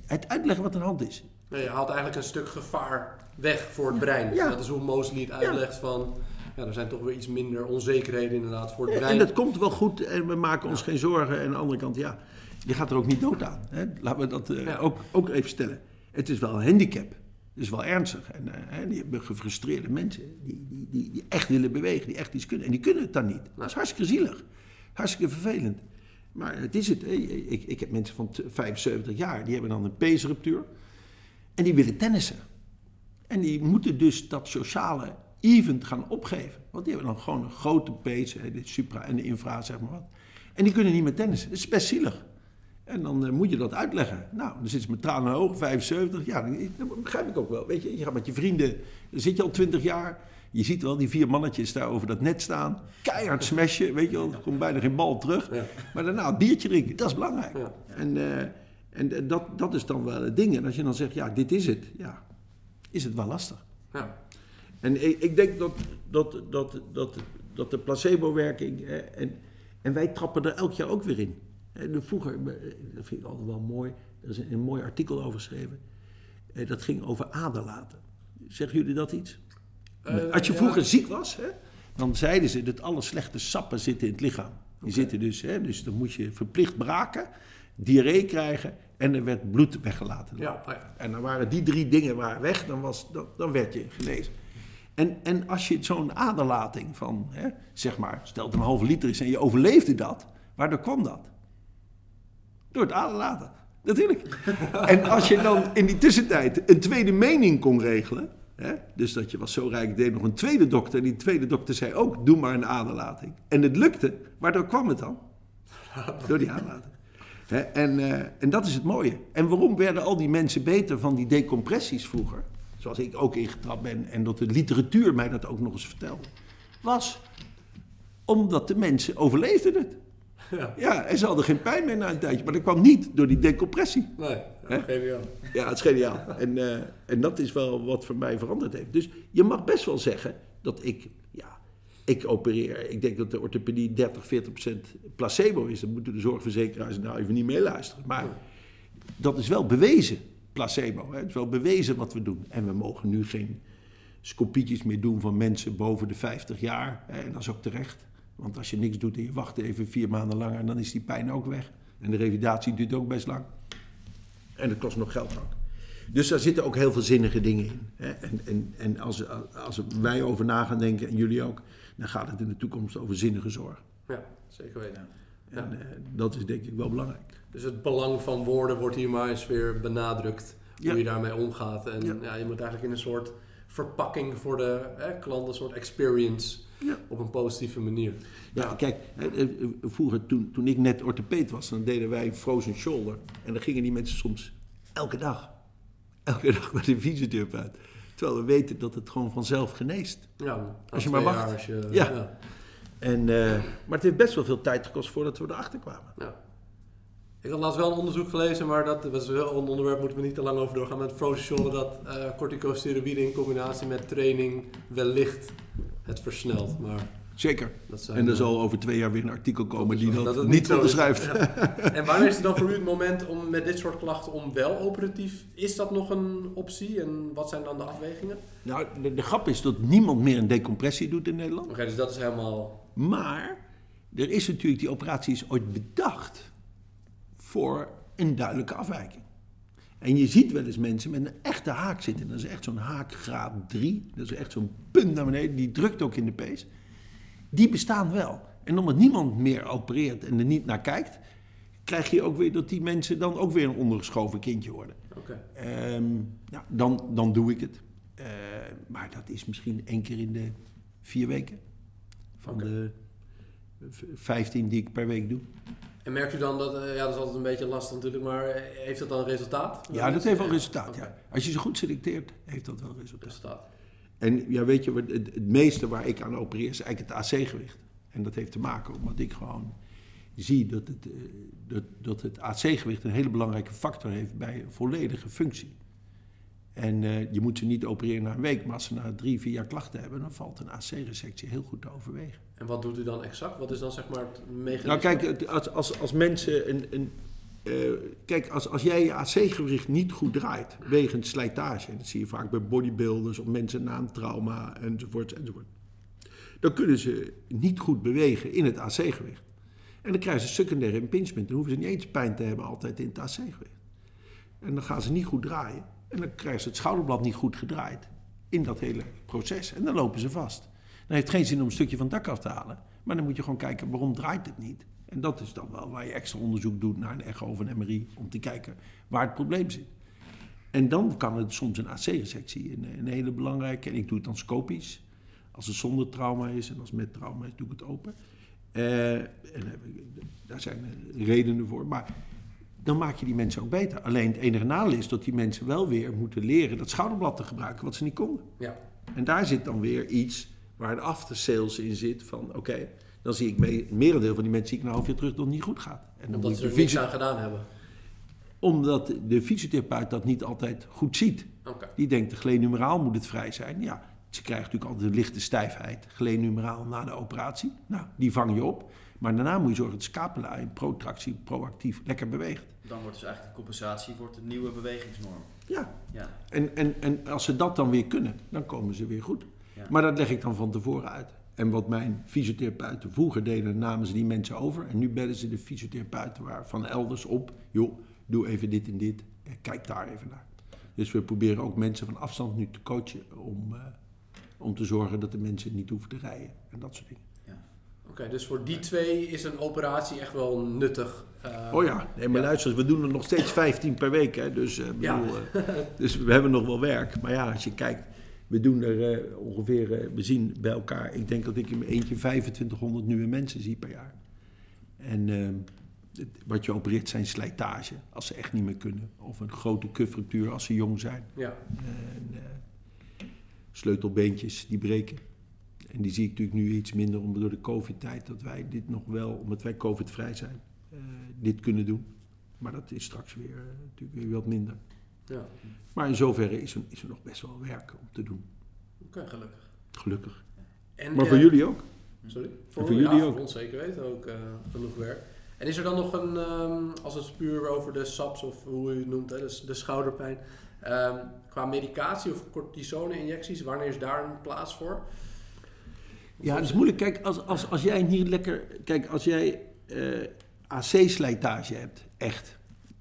het uitleggen wat aan de hand is. Nee, je haalt eigenlijk een stuk gevaar weg voor het brein. Ja. Dat is hoe Mosley het uitlegt van... Ja, er zijn toch weer iets minder onzekerheden inderdaad voor het brein. En dat komt wel goed en we maken ons geen zorgen. En aan de andere kant, ja, je gaat er ook niet dood aan. Hè? Laten we dat eh, ook, ook even stellen. Het is wel een handicap. Dat is wel ernstig. En uh, hè, die hebben gefrustreerde mensen die, die, die, die, echt willen bewegen, die echt iets kunnen. En die kunnen het dan niet. Dat is hartstikke zielig. Hartstikke vervelend. Maar het is het. Ik, ik heb mensen van 75 jaar, die hebben dan een peesruptuur. En die willen tennissen. En die moeten dus dat sociale event gaan opgeven. Want die hebben dan gewoon een grote pees, de supra en de infra, zeg maar wat. En die kunnen niet meer tennissen. Dat is best zielig. En dan uh, moet je dat uitleggen. Nou, dan zit ze met tranen ogen, 75. Ja, dat begrijp ik ook wel. Weet je, je gaat met je vrienden, dan zit je al 20 jaar. Je ziet wel die vier mannetjes daar over dat net staan. Keihard smashen, weet je wel. Er komt bijna geen bal terug. Ja. Maar daarna een biertje drinken, dat is belangrijk. Ja. En, uh, en dat, dat is dan wel het ding. En als je dan zegt, ja, dit is het. Ja, is het wel lastig. Ja. En ik, ik denk dat, dat, dat, dat, dat de placebo-werking... en, en wij trappen er elk jaar ook weer in. En vroeger, eh, dat vind ik altijd wel mooi, er is een, mooi artikel over geschreven. Eh, dat ging over aderlaten. Zeggen jullie dat iets? Uh, Als je vroeger ziek was, hè, dan zeiden ze dat alle slechte sappen zitten in het lichaam. Die zitten dus, hè, dus dan moet je verplicht braken, diarree krijgen en er werd bloed weggelaten. Ja, ja. En dan waren die drie dingen waren weg, dan, was, dan, dan werd je genezen. En, en als je zo'n aderlating van, hè, zeg maar, stel het een halve liter is en je overleefde dat, waardoor kwam dat? Door het aderlaten. Natuurlijk. en als je dan in die tussentijd een tweede mening kon regelen. Hè, dus dat je was zo rijk, deed nog een tweede dokter. En die tweede dokter zei ook: doe maar een aderlating. En het lukte. Waardoor kwam het dan? Door die aderlating. En, uh, en dat is het mooie. En waarom werden al die mensen beter van die decompressies vroeger? Zoals ik ook ingetrapt ben en dat de literatuur mij dat ook nog eens vertelde. Was omdat de mensen overleefden het. Ja. ja, en ze hadden geen pijn meer na een tijdje. Maar dat kwam niet door die decompressie. Nee, geniaal. Ja, het is geniaal. En, uh, en dat is wel wat voor mij veranderd heeft. Dus je mag best wel zeggen dat ik, ja, ik opereer. Ik denk dat de orthopedie 30, 40 procent placebo is. Dan moeten de zorgverzekeraars nou even niet meeluisteren. Maar dat is wel bewezen, placebo. Hè? Het is wel bewezen wat we doen. En we mogen nu geen scopietjes meer doen van mensen boven de 50 jaar. Hè? En dat is ook terecht. Want als je niks doet en je wacht even vier maanden langer, dan is die pijn ook weg. En de revalidatie duurt ook best lang. En het kost nog geld ook. Dus daar zitten ook heel veel zinnige dingen in. Hè? En, en, en als, als wij over na gaan denken, en jullie ook, dan gaat het in de toekomst over zinnige zorg. Ja, zeker weten. Ja. En uh, dat is denk ik wel belangrijk. Dus het belang van woorden wordt hier maar eens weer benadrukt. Hoe je daarmee omgaat. En ja. je moet eigenlijk in een soort verpakking voor de hè, klant, een soort experience ja. Op een positieve manier. Ja, kijk, vroeger toen, toen ik net orthopeed was, dan deden wij frozen shoulder. En dan gingen die mensen soms elke dag, elke dag naar de fysiotherapeut. Terwijl we weten dat het gewoon vanzelf geneest. Ja, als je maar wacht. Als je, ja. En, uh, maar het heeft best wel veel tijd gekost voordat we erachter kwamen. Ja. Ik had laatst wel een onderzoek gelezen, maar dat was wel een onderwerp, moeten we niet te lang over doorgaan. Met frozen shoulder, dat uh, corticosteroïden in combinatie met training wellicht het versnelt. Maar Zeker. en er eh, zal over twee jaar weer een artikel komen die dat, dat niet onderschrijft. En wanneer is het dan voor u het moment om met dit soort klachten om wel operatief? Is dat nog een optie en wat zijn dan de afwegingen? Nou, de, grap is dat niemand meer een decompressie doet in Nederland. Oké, dus dat is helemaal... Maar er is natuurlijk, die operatie is ooit bedacht voor een duidelijke afwijking. En je ziet wel eens mensen met een echte haak zitten. Dat is echt zo'n haakgraad 3. Dat is echt zo'n punt naar beneden. Die drukt ook in de pees. Die bestaan wel. En omdat niemand meer opereert en er niet naar kijkt, krijg je ook weer dat die mensen dan ook weer een ondergeschoven kindje worden. Oké. Ehm, dan, dan doe ik het. Uh, maar dat is misschien één keer in de vier weken. Van de vijftien die ik per week doe. En merkt u dan dat, uh, ja dat is altijd een beetje lastig natuurlijk, maar eh, heeft dat dan resultaat? Ja, dat heeft wel resultaat, ja. Als je ze goed selecteert, heeft dat wel resultaat. resultaat. En ja, weet je, het, het meeste waar ik aan opereer is eigenlijk het AC-gewicht. En dat heeft te maken omdat ik gewoon zie dat het, uh, dat, dat het AC-gewicht een hele belangrijke factor heeft bij een volledige functie. En uh, je moet ze niet opereren na een week, maar als ze na drie, vier jaar klachten hebben, dan valt een AC-resectie heel goed te overwegen. En wat doet u dan exact? Wat is dan zeg maar het mechanisme? Nou kijk, als, als, als mensen een... een uh, kijk, als, als jij je AC-gewicht niet goed draait, wegens slijtage, en dat zie je vaak bij bodybuilders of mensen na een trauma enzovoort, enzovoort, dan kunnen ze niet goed bewegen in het AC-gewicht. En dan krijgen ze secundaire impingement. Dan hoeven ze niet eens pijn te hebben altijd in het AC-gewicht. En dan gaan ze niet goed draaien. En dan krijgen ze het schouderblad niet goed gedraaid in dat hele proces. En dan lopen ze vast. Dan heeft het geen zin om een stukje van het dak af te halen. Maar dan moet je gewoon kijken, waarom draait het niet? En dat is dan wel waar je extra onderzoek doet naar een echo of een MRI... om te kijken waar het probleem zit. En dan kan het soms een AC-resectie, een, een hele belangrijke... en ik doe het dan scopisch. Als het zonder trauma is en als met trauma is, doe ik het open. Eh, en daar zijn redenen voor. Maar dan maak je die mensen ook beter. Alleen het enige nadeel is dat die mensen wel weer moeten leren dat schouderblad te gebruiken wat ze niet konden. Ja. En daar zit dan weer iets waar de after sales in zit van oké, dan zie ik mee, merendeel van die mensen zie ik een half jaar terug dat het niet goed gaat. En dan Omdat moet ze er fysio- aan gedaan hebben. Omdat de fysiotherapeut dat niet altijd goed ziet. Oké. Die denkt de glenumeraal moet het vrij zijn. Ja, ze krijgt natuurlijk altijd een lichte stijfheid, glenumeraal na de operatie. Nou, die vang je op. Maar daarna moet je zorgen dat scapula in protractie proactief lekker beweegt. Dan wordt dus eigenlijk de compensatie wordt de nieuwe bewegingsnorm. Ja, Ja. En, en, en als ze dat dan weer kunnen, dan komen ze weer goed. Ja. Maar dat leg ik dan van tevoren uit. En wat mijn fysiotherapeuten vroeger deden, namen ze die mensen over. En nu bellen ze de fysiotherapeuten waar van elders op. Joh, doe even dit en dit. En kijk daar even naar. Dus we proberen ook mensen van afstand nu te coachen om, eh, om te zorgen dat de mensen niet hoeven te rijden. En dat soort dingen. Oké, dus voor die twee is een operatie echt wel nuttig. Eh, Oh ja, nee, maar Ja. luister we doen er nog steeds 15 per week. Hè? Dus, eh, bedoel, eh, dus we hebben nog wel werk. Maar ja, als je kijkt, we doen er ongeveer, we zien bij elkaar, ik denk dat ik in mijn eentje 2500 nieuwe mensen zie per jaar. En eh, het- wat je opereert zijn slijtage, als ze echt niet meer kunnen. Of een grote kuffruptuur als ze jong zijn. Ja. En, sleutelbeentjes die breken. En die zie ik natuurlijk nu iets minder om door de COVID-tijd dat wij dit nog wel, omdat wij COVID-vrij zijn, eh, dit kunnen doen. Maar dat is straks weer eh, natuurlijk weer wat minder. ja. Maar in zoverre is er, is er nog best wel werk om te doen. Oké, gelukkig. Gelukkig. En, Maar voor eh, jullie ook? Sorry? voor ja, jullie voor ook? ons zeker weten ook genoeg werk. En is er dan nog een, ehm, als het puur over de SAPS of hoe u het noemt, hè, dus de schouderpijn, ehm, qua medicatie of cortisone-injecties, wanneer is daar een plaats voor? Ja, het is moeilijk. Kijk, als, als, als jij niet lekker. Kijk, als jij eh, AC-slijtage hebt, echt.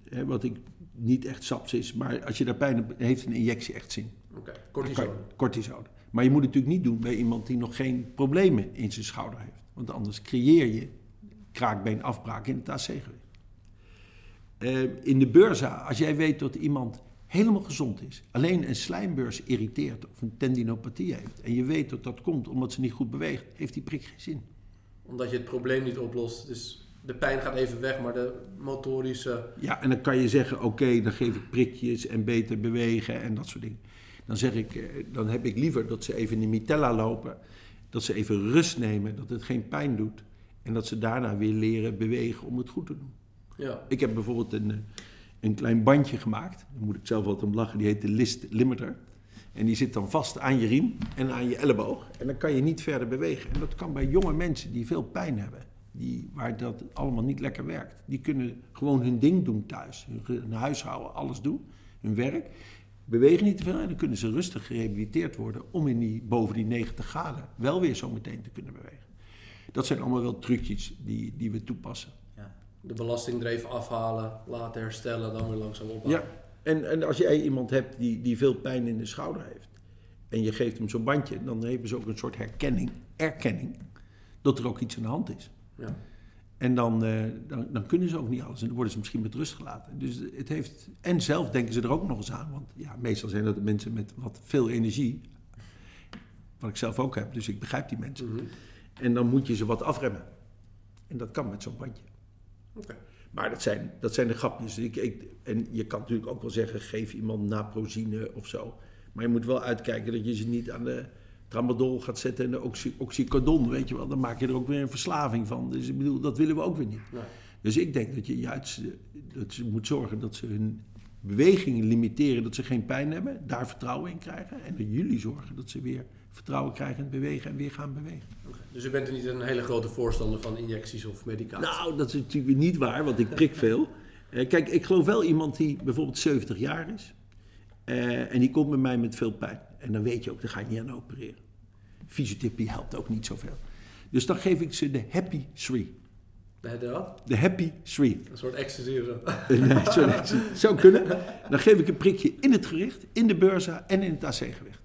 Hè, wat ik niet echt saps is, maar als je daar pijn hebt, heeft een injectie echt zin. Oké, kan cortisone. Cortisone. Maar je moet het natuurlijk niet doen bij iemand die nog geen problemen in zijn schouder heeft. Want anders creëer je kraakbeenafbraak in het AC-gewicht. Eh, in de beurza, als jij weet dat iemand helemaal gezond is, alleen een slijmbeurs irriteert of een tendinopathie heeft, en je weet dat dat komt omdat ze niet goed beweegt, heeft die prik geen zin. Omdat je het probleem niet oplost. Dus de pijn gaat even weg, maar de motorische... Ja, en dan kan je zeggen, oké, dan geef ik prikjes en beter bewegen en dat soort dingen. Dan zeg ik, eh, dan heb ik liever dat ze even in de mitella lopen, dat ze even rust nemen, dat het geen pijn doet. En dat ze daarna weer leren bewegen om het goed te doen. Ja, Ik heb bijvoorbeeld een, eh, een klein bandje gemaakt, daar moet ik zelf altijd om lachen, die heet de list limiter. En die zit dan vast aan je riem en aan je elleboog. En dan kan je niet verder bewegen. En dat kan bij jonge mensen die veel pijn hebben. Die, waar dat allemaal niet lekker werkt. Die kunnen gewoon hun ding doen thuis. Hun huishouden, alles doen. Hun werk. Bewegen niet te veel. En dan kunnen ze rustig gerehabiliteerd worden. Om in die, boven die 90 graden wel weer zo meteen te kunnen bewegen. Dat zijn allemaal wel trucjes die, die we toepassen. De belastingdreef afhalen, laten herstellen, dan weer langzaam opbouwen. Ja, en, en als jij iemand hebt die, die veel pijn in de schouder heeft. En je geeft hem zo'n bandje, dan hebben ze ook een soort herkenning, erkenning. Dat er ook iets aan de hand is. Ja. En dan, eh, dan, dan kunnen ze ook niet alles. En dan worden ze misschien met rust gelaten. Dus het heeft. En zelf denken ze er ook nog eens aan. Want ja, meestal zijn dat mensen met wat veel energie. Wat ik zelf ook heb. Dus ik begrijp die mensen. Mhm. En dan moet je ze wat afremmen. En dat kan met zo'n bandje. Maar dat zijn, dat zijn de grapjes. Ik, ik, en je kan natuurlijk ook wel zeggen, geef iemand naprozine of zo. Maar je moet wel uitkijken dat je ze niet aan de tramadol gaat zetten en de oxy, oxycodon, weet je wel. Dan maak je er ook weer een verslaving van. Dus ik bedoel, dat willen we ook weer niet. Nee. Dus ik denk dat je juist dat ze moet zorgen dat ze hun bewegingen limiteren, dat ze geen pijn hebben, daar vertrouwen in krijgen. En dat jullie zorgen dat ze weer vertrouwen krijgen in het bewegen en weer gaan bewegen. Dus u bent er niet een hele grote voorstander van injecties of medicatie? Nou, dat is natuurlijk niet waar, want ik prik veel. Eh, kijk, ik geloof wel iemand die bijvoorbeeld 70 jaar is. eh, en die komt bij mij met veel pijn. En dan weet je ook, daar ga je niet aan opereren. Fysiotherapie helpt ook niet zoveel. Dus dan geef ik ze de Happy 3. De, de wat? De Happy Three. Een soort ecstasy of zo. Nee, zou kunnen. Dan geef ik een prikje in het gericht, in de beurza en in het AC-gewicht.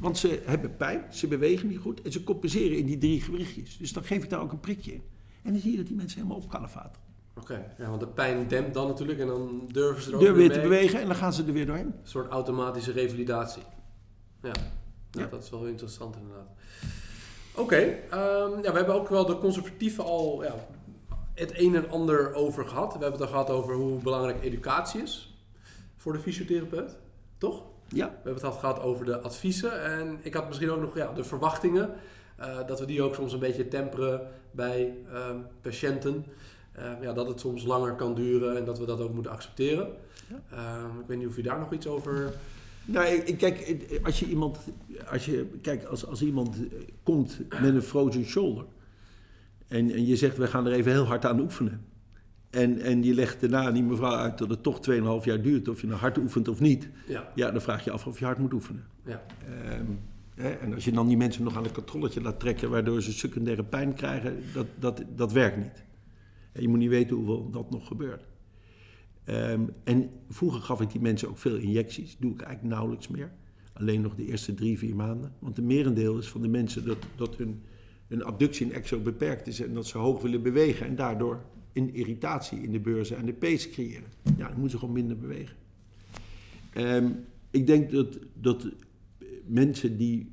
Want ze hebben pijn, ze bewegen niet goed en ze compenseren in die drie gewichtjes. Dus dan geef ik daar ook een prikje in. En dan zie je dat die mensen helemaal op kalfateren. Oké, ja, want de pijn dempt dan natuurlijk en dan durven ze er ook weer mee. te bewegen en dan gaan ze er weer doorheen. Een soort automatische revalidatie. Ja, ja. Ja. dat is wel interessant inderdaad. Oké, ehm, ja, we hebben ook wel de conservatieven al ja, het een en ander over gehad. We hebben het al gehad over hoe belangrijk educatie is voor de fysiotherapeut, toch? Ja, We hebben het al gehad over de adviezen en ik had misschien ook nog ja, de verwachtingen. eh, dat we die ook soms een beetje temperen bij ehm, patiënten. Eh, ja, dat het soms langer kan duren en dat we dat ook moeten accepteren. Ja. Ehm, ik weet niet of je daar nog iets over... Nou, kijk, als je iemand, als je, kijk, als, als iemand komt met een frozen shoulder en, en je zegt, we gaan er even heel hard aan oefenen. En, en je legt daarna aan die mevrouw uit dat het toch 2,5 jaar duurt of je nou hard oefent of niet. Ja, Ja, dan vraag je af of je hard moet oefenen. ja. Ehm, hè, en als je dan die mensen nog aan een controletje laat trekken waardoor ze secundaire pijn krijgen, dat, dat, dat werkt niet. En je moet niet weten hoeveel dat nog gebeurt. Ehm, en vroeger gaf ik die mensen ook veel injecties. Doe ik eigenlijk nauwelijks meer. Alleen nog de eerste drie, vier maanden. Want de merendeel is van de mensen dat, dat hun, hun abductie en exo beperkt is en dat ze hoog willen bewegen en daardoor een irritatie in de beurzen en de pees creëren. Ja, dan moeten ze gewoon minder bewegen. Ehm, ik denk dat, dat mensen die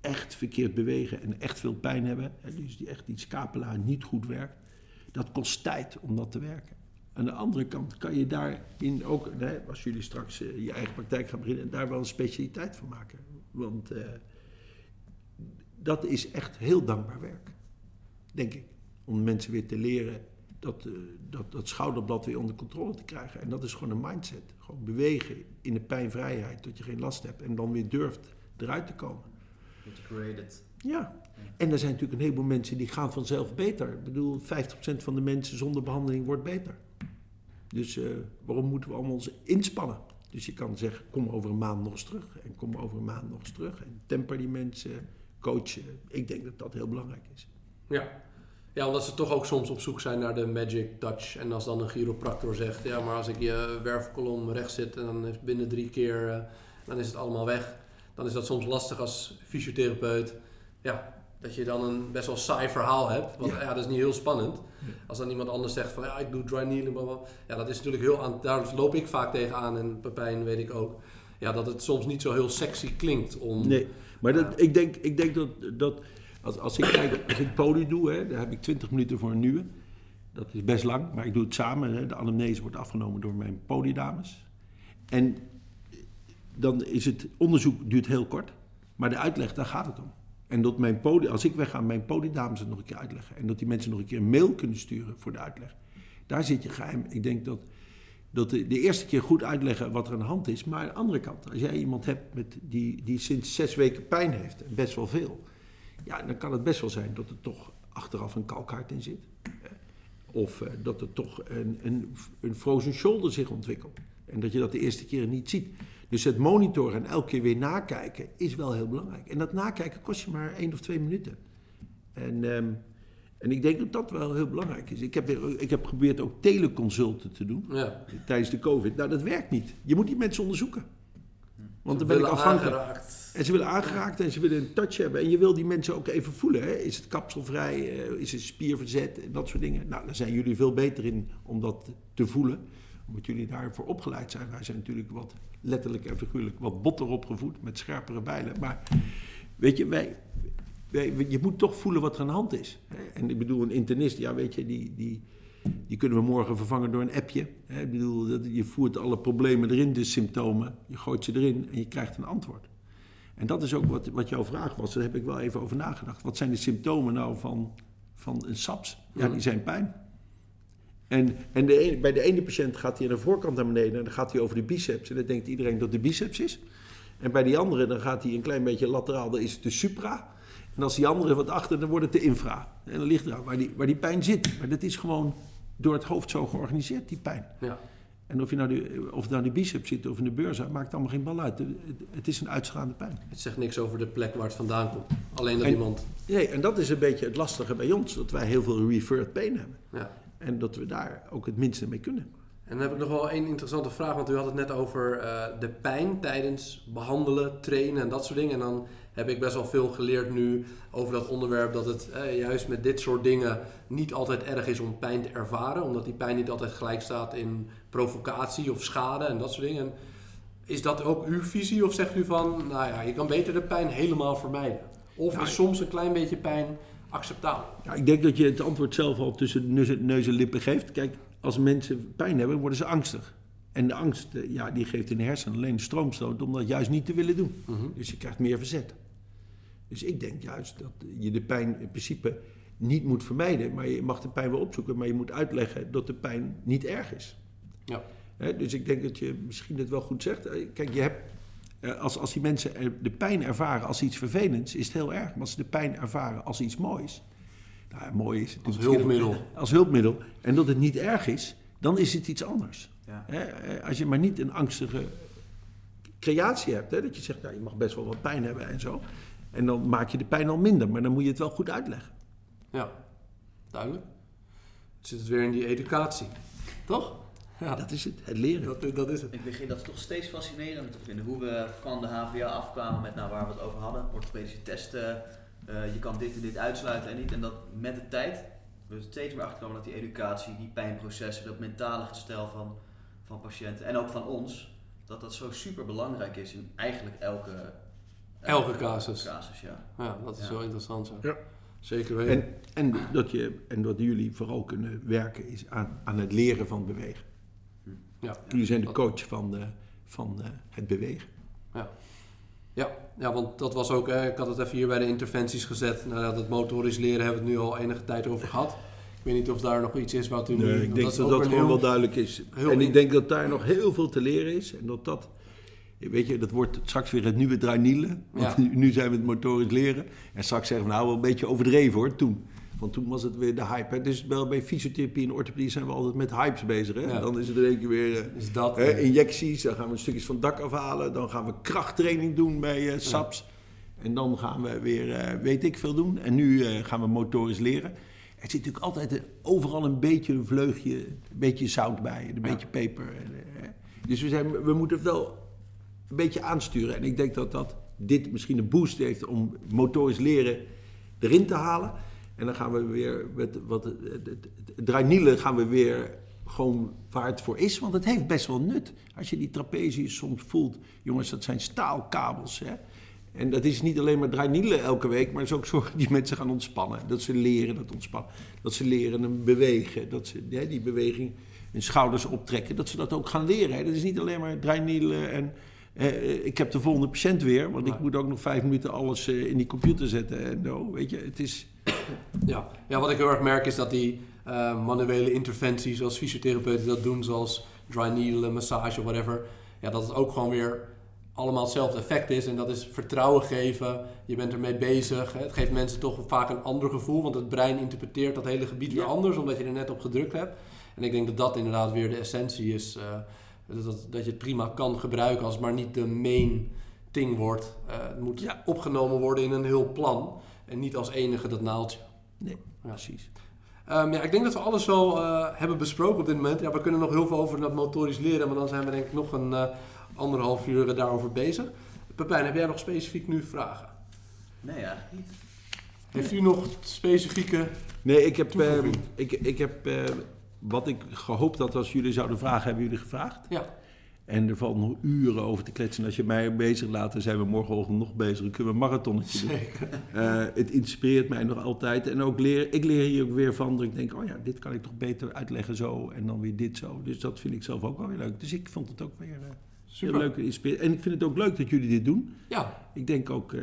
echt verkeerd bewegen en echt veel pijn hebben, dus die echt die scapula niet goed werkt, dat kost tijd om dat te werken. Aan de andere kant kan je daarin ook, hè, als jullie straks eh, je eigen praktijk gaan beginnen, daar wel een specialiteit van maken. Want eh, dat is echt heel dankbaar werk, denk ik. Om mensen weer te leren dat, eh, dat, dat schouderblad weer onder controle te krijgen. En dat is gewoon een mindset. Gewoon bewegen in de pijnvrijheid, dat je geen last hebt en dan weer durft eruit te komen. You created. Ja, en er zijn natuurlijk een heleboel mensen die gaan vanzelf beter. Ik bedoel, 50% van de mensen zonder behandeling wordt beter. Dus eh, waarom moeten we allemaal ons inspannen? Dus je kan zeggen, kom over een maand nog eens terug. En kom over een maand nog eens terug. En temper die mensen, coachen. Ik denk dat dat heel belangrijk is. Ja. ja, omdat ze toch ook soms op zoek zijn naar de magic touch. En als dan een chiropractor zegt, ja, maar als ik je wervelkolom rechts zit en dan is binnen drie keer, eh, dan is het allemaal weg. Dan is dat soms lastig als fysiotherapeut. Ja, dat je dan een best wel saai verhaal hebt. Want ja, Ja. dat is niet heel spannend. Ja. Als dan iemand anders zegt van, ja, ik doe dry bla, bla. Ja, dat is natuurlijk heel aan, daar loop ik vaak tegenaan en Pepijn weet ik ook. Ja, dat het soms niet zo heel sexy klinkt om... Nee, maar dat, ik, denk, ik denk dat, dat als, als ik kijk, als ik poli doe, hè, dan heb ik 20 minuten voor een nieuwe. Dat is best lang, maar ik doe het samen. Hè. De anamnese wordt afgenomen door mijn poliedames. En dan is het onderzoek duurt heel kort, maar de uitleg, daar gaat het om. En dat mijn poli, als ik wegga, mijn poliedames het nog een keer uitleggen. En dat die mensen nog een keer een mail kunnen sturen voor de uitleg. Daar zit je geheim. Ik denk dat, dat de, de eerste keer goed uitleggen wat er aan de hand is. Maar aan de andere kant, als jij iemand hebt met die, die sinds zes weken pijn heeft, en best wel veel. Ja, dan kan het best wel zijn dat er toch achteraf een kalkhart in zit. Of eh, dat er toch een, een, een frozen shoulder zich ontwikkelt. En dat je dat de eerste keer niet ziet. Dus het monitoren en elke keer weer nakijken is wel heel belangrijk. En dat nakijken kost je maar één of twee minuten. En, ehm, en ik denk dat dat wel heel belangrijk is. Ik heb, ik heb geprobeerd ook teleconsulten te doen Ja, tijdens de COVID. Nou, dat werkt niet. Je moet die mensen onderzoeken. Want Ze dan ben ik afhankelijk. aangeraakt. En ze willen aangeraakt en ze willen een touch hebben. En je wil die mensen ook even voelen. Hè? Is het kapselvrij? Eh, Is het spierverzet? En dat soort dingen. Nou, daar zijn jullie veel beter in om dat te voelen. Omdat jullie daarvoor opgeleid zijn. Wij zijn natuurlijk wat letterlijk en figuurlijk wat botter opgevoed. Met scherpere bijlen. Maar weet je, wij, je moet toch voelen wat er aan de hand is. En ik bedoel, een internist, ja weet je, die... die die kunnen we morgen vervangen door een appje. Ik bedoel, dat- je voert alle problemen erin, de symptomen. Je gooit ze erin en je krijgt een antwoord. En dat is ook wat, wat jouw vraag was. Daar heb ik wel even over nagedacht. Wat zijn de symptomen nou van, van een SAPS? Ja, die zijn pijn. En, en de ene- bij de ene patiënt gaat hij aan de voorkant naar beneden en dan gaat hij over de biceps. En dan denkt iedereen dat de biceps is. En bij die andere dan gaat hij een klein beetje lateraal, dan is het de supra. En als die andere wat achter, dan wordt het de infra. En dan ligt er waar die, waar die pijn zit. Maar dat is gewoon door het hoofd zo georganiseerd, die pijn. Ja. En of, je nou de, of het nou in de biceps zit of in de beurza, maakt allemaal geen bal uit. Het, het is een uitslaande pijn. Het zegt niks over de plek waar het vandaan komt. Alleen dat En- iemand... Nee, en dat is een beetje het lastige bij ons, dat wij heel veel referred pain hebben. Ja. En dat we daar ook het minste mee kunnen. En dan heb ik nog wel één interessante vraag, want u had het net over eh, de pijn tijdens behandelen, trainen en dat soort dingen. En dan heb ik best wel veel geleerd nu over dat onderwerp, dat het eh, juist met dit soort dingen niet altijd erg is om pijn te ervaren, omdat die pijn niet altijd gelijk staat in provocatie of schade en dat soort dingen. En is dat ook uw visie of zegt u van, nou ja, je kan beter de pijn helemaal vermijden? Of Ja, is soms een klein beetje pijn acceptabel? Ja, ik denk dat je het antwoord zelf al tussen neus, neus en lippen geeft. Kijk, als mensen pijn hebben, worden ze angstig. En de angst, eh, ja, die geeft in de hersenen alleen een stroomstoot om dat juist niet te willen doen. Mhm. Dus je krijgt meer verzet. Dus ik denk juist dat je de pijn in principe niet moet vermijden. Maar je mag de pijn wel opzoeken, maar je moet uitleggen dat de pijn niet erg is. Ja. Hè, dus ik denk dat je misschien het wel goed zegt. Eh, Kijk, je hebt, eh, als, als die mensen de pijn ervaren als iets vervelends, is het heel erg. Maar als ze de pijn ervaren als iets moois, nou, mooi is het Als hulpmiddel. Als hulpmiddel. En dat het niet erg is, dan is het iets anders. Ja. Hè, eh, als je maar niet een angstige creatie hebt, hè, dat je zegt, nou, je mag best wel wat pijn hebben en zo. En dan maak je de pijn al minder, maar dan moet je het wel goed uitleggen. Ja, duidelijk. Dan zit het weer in die educatie, toch? Ja, Dat is het, het leren. dat, dat is het. Ik begin dat toch steeds fascinerend te vinden. Hoe we van de HVA afkwamen met nou, waar we het over hadden. Orthopedische testen, eh, je kan dit en dit uitsluiten en niet. En dat met de tijd we steeds meer achterkomen dat die educatie, die pijnprocessen, dat mentale gestel van, van patiënten en ook van ons, dat dat zo super belangrijk is in eigenlijk elke, eh, Elke casus. casus ja. Ja, dat is Ja. wel interessant zo. Ja. Zeker weten. En, en, dat je, en dat jullie vooral kunnen werken is aan, aan het leren van bewegen. ja. Jullie zijn de Dat- coach van, eh, van eh, het bewegen. Ja, ja, want dat was ook, eh, ik had het even hier bij de interventies gezet. Nou, ja, dat motorisch leren hebben we het nu al enige tijd over gehad. Ik weet niet of daar nog iets is wat u nu... Nee, ik denk dat dat gewoon heel- wel duidelijk is. en ik denk dat daar nog heel veel te leren is. En dat dat, weet je, dat wordt straks weer het nieuwe drainielen. Want Ja. nu, zijn we het motorisch leren. En straks zeggen we nou wel een beetje overdreven hoor, toen. Want toen was het weer de hype. Hè. Dus wel bij fysiotherapie en orthopedie zijn we altijd met hypes bezig. Hè. Ja. Dan is het in één keer weer... eh, Is dat... Hè, eh, injecties, dan gaan we stukjes van het dak afhalen. Dan gaan we krachttraining doen bij eh, SAPS. En dan gaan we weer, weet ik veel doen. En nu gaan we motorisch leren. Er zit natuurlijk altijd overal een beetje een vleugje, een beetje zout bij, een beetje peper. Dus we, zijn, we moeten wel een beetje aansturen. En ik denk dat, dat dit misschien een boost heeft om motorisch leren erin te halen. En dan gaan we weer met wat drainielen gaan we weer gewoon waar het voor is. Want het heeft best wel nut. Als je die trapezius soms voelt, jongens, dat zijn staalkabels. Hè? En dat is niet alleen maar drainielen elke week, maar het is ook zorgen die mensen gaan ontspannen. Dat ze leren dat ontspannen. Dat ze leren hem bewegen. Dat ze die beweging hun schouders optrekken. Dat ze dat ook gaan leren. Hè? Dat is niet alleen maar drainielen en eh, ik heb de volgende patiënt weer. Want ik moet ook nog vijf minuten alles eh, in die computer zetten. En zo, weet je, het is... Ja. ja, wat ik heel erg merk is dat die eh, manuele interventies zoals fysiotherapeuten dat doen, zoals dry needle, massage, whatever, ja, dat het ook gewoon weer allemaal hetzelfde effect is. En dat is vertrouwen geven, je bent ermee bezig. Hè. Het geeft mensen toch vaak een ander gevoel, want het brein interpreteert dat hele gebied weer Ja. anders, omdat je er net op gedrukt hebt. En ik denk dat dat inderdaad weer de essentie is, eh, dat, dat, dat je het prima kan gebruiken als het maar niet de main thing wordt. Eh, het moet Ja. opgenomen worden in een heel plan en niet als enige dat naaldje. Nee, Ja. precies. Ehm, ja, ik denk dat we alles wel eh, hebben besproken op dit moment. Ja, we kunnen nog heel veel over dat motorisch leren, maar dan zijn we denk ik nog een eh, anderhalf uur daarover bezig. Pepijn, heb jij nog specifiek nu vragen? Nee, eigenlijk niet. Heeft u nog specifieke... Nee, ik heb, eh, Toevoeging. ik, ik heb eh, wat ik gehoopt had als jullie zouden vragen, hebben jullie gevraagd. Ja, En er valt nog uren over te kletsen. En als je mij bezig laat, dan zijn we morgenochtend nog bezig. Dan kunnen we een marathonnetje doen. zeker. Eh, het inspireert mij nog altijd. En ook leer, ik leer hier ook weer van dat ik denk, oh ja, dit kan ik toch beter uitleggen zo. En dan weer dit zo. Dus dat vind ik zelf ook wel weer leuk. Dus ik vond het ook weer heel Super. leuk en inspirerend. En ik vind het ook leuk dat jullie dit doen. Ja, Ik denk ook, eh,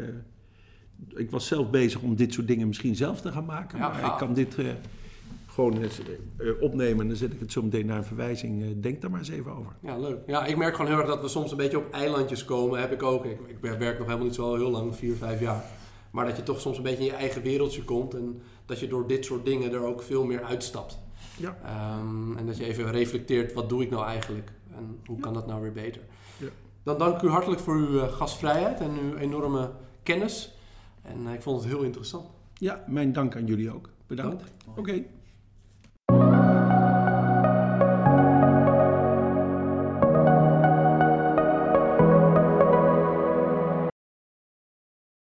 ik was zelf bezig om dit soort dingen misschien zelf te gaan maken. Ja, maar ik kan dit gewoon eens, eh, opnemen en dan zet ik het zo meteen naar een verwijzing. Eh, denk daar maar eens even over. ja, leuk. Ja, ik merk gewoon heel erg dat we soms een beetje op eilandjes komen. Heb ik ook. Ik, ik werk nog helemaal niet zo heel lang, vier, vijf jaar. Maar dat je toch soms een beetje in je eigen wereldje komt. En dat je door dit soort dingen er ook veel meer uitstapt. Ja. Ehm, en dat je even reflecteert, wat doe ik nou eigenlijk? En hoe kan dat nou weer beter? Ja. Dan dank ik u hartelijk voor uw eh, gastvrijheid en uw enorme kennis. En ik vond het heel interessant. Ja, mijn dank aan jullie ook. Bedankt. Dank. Oké.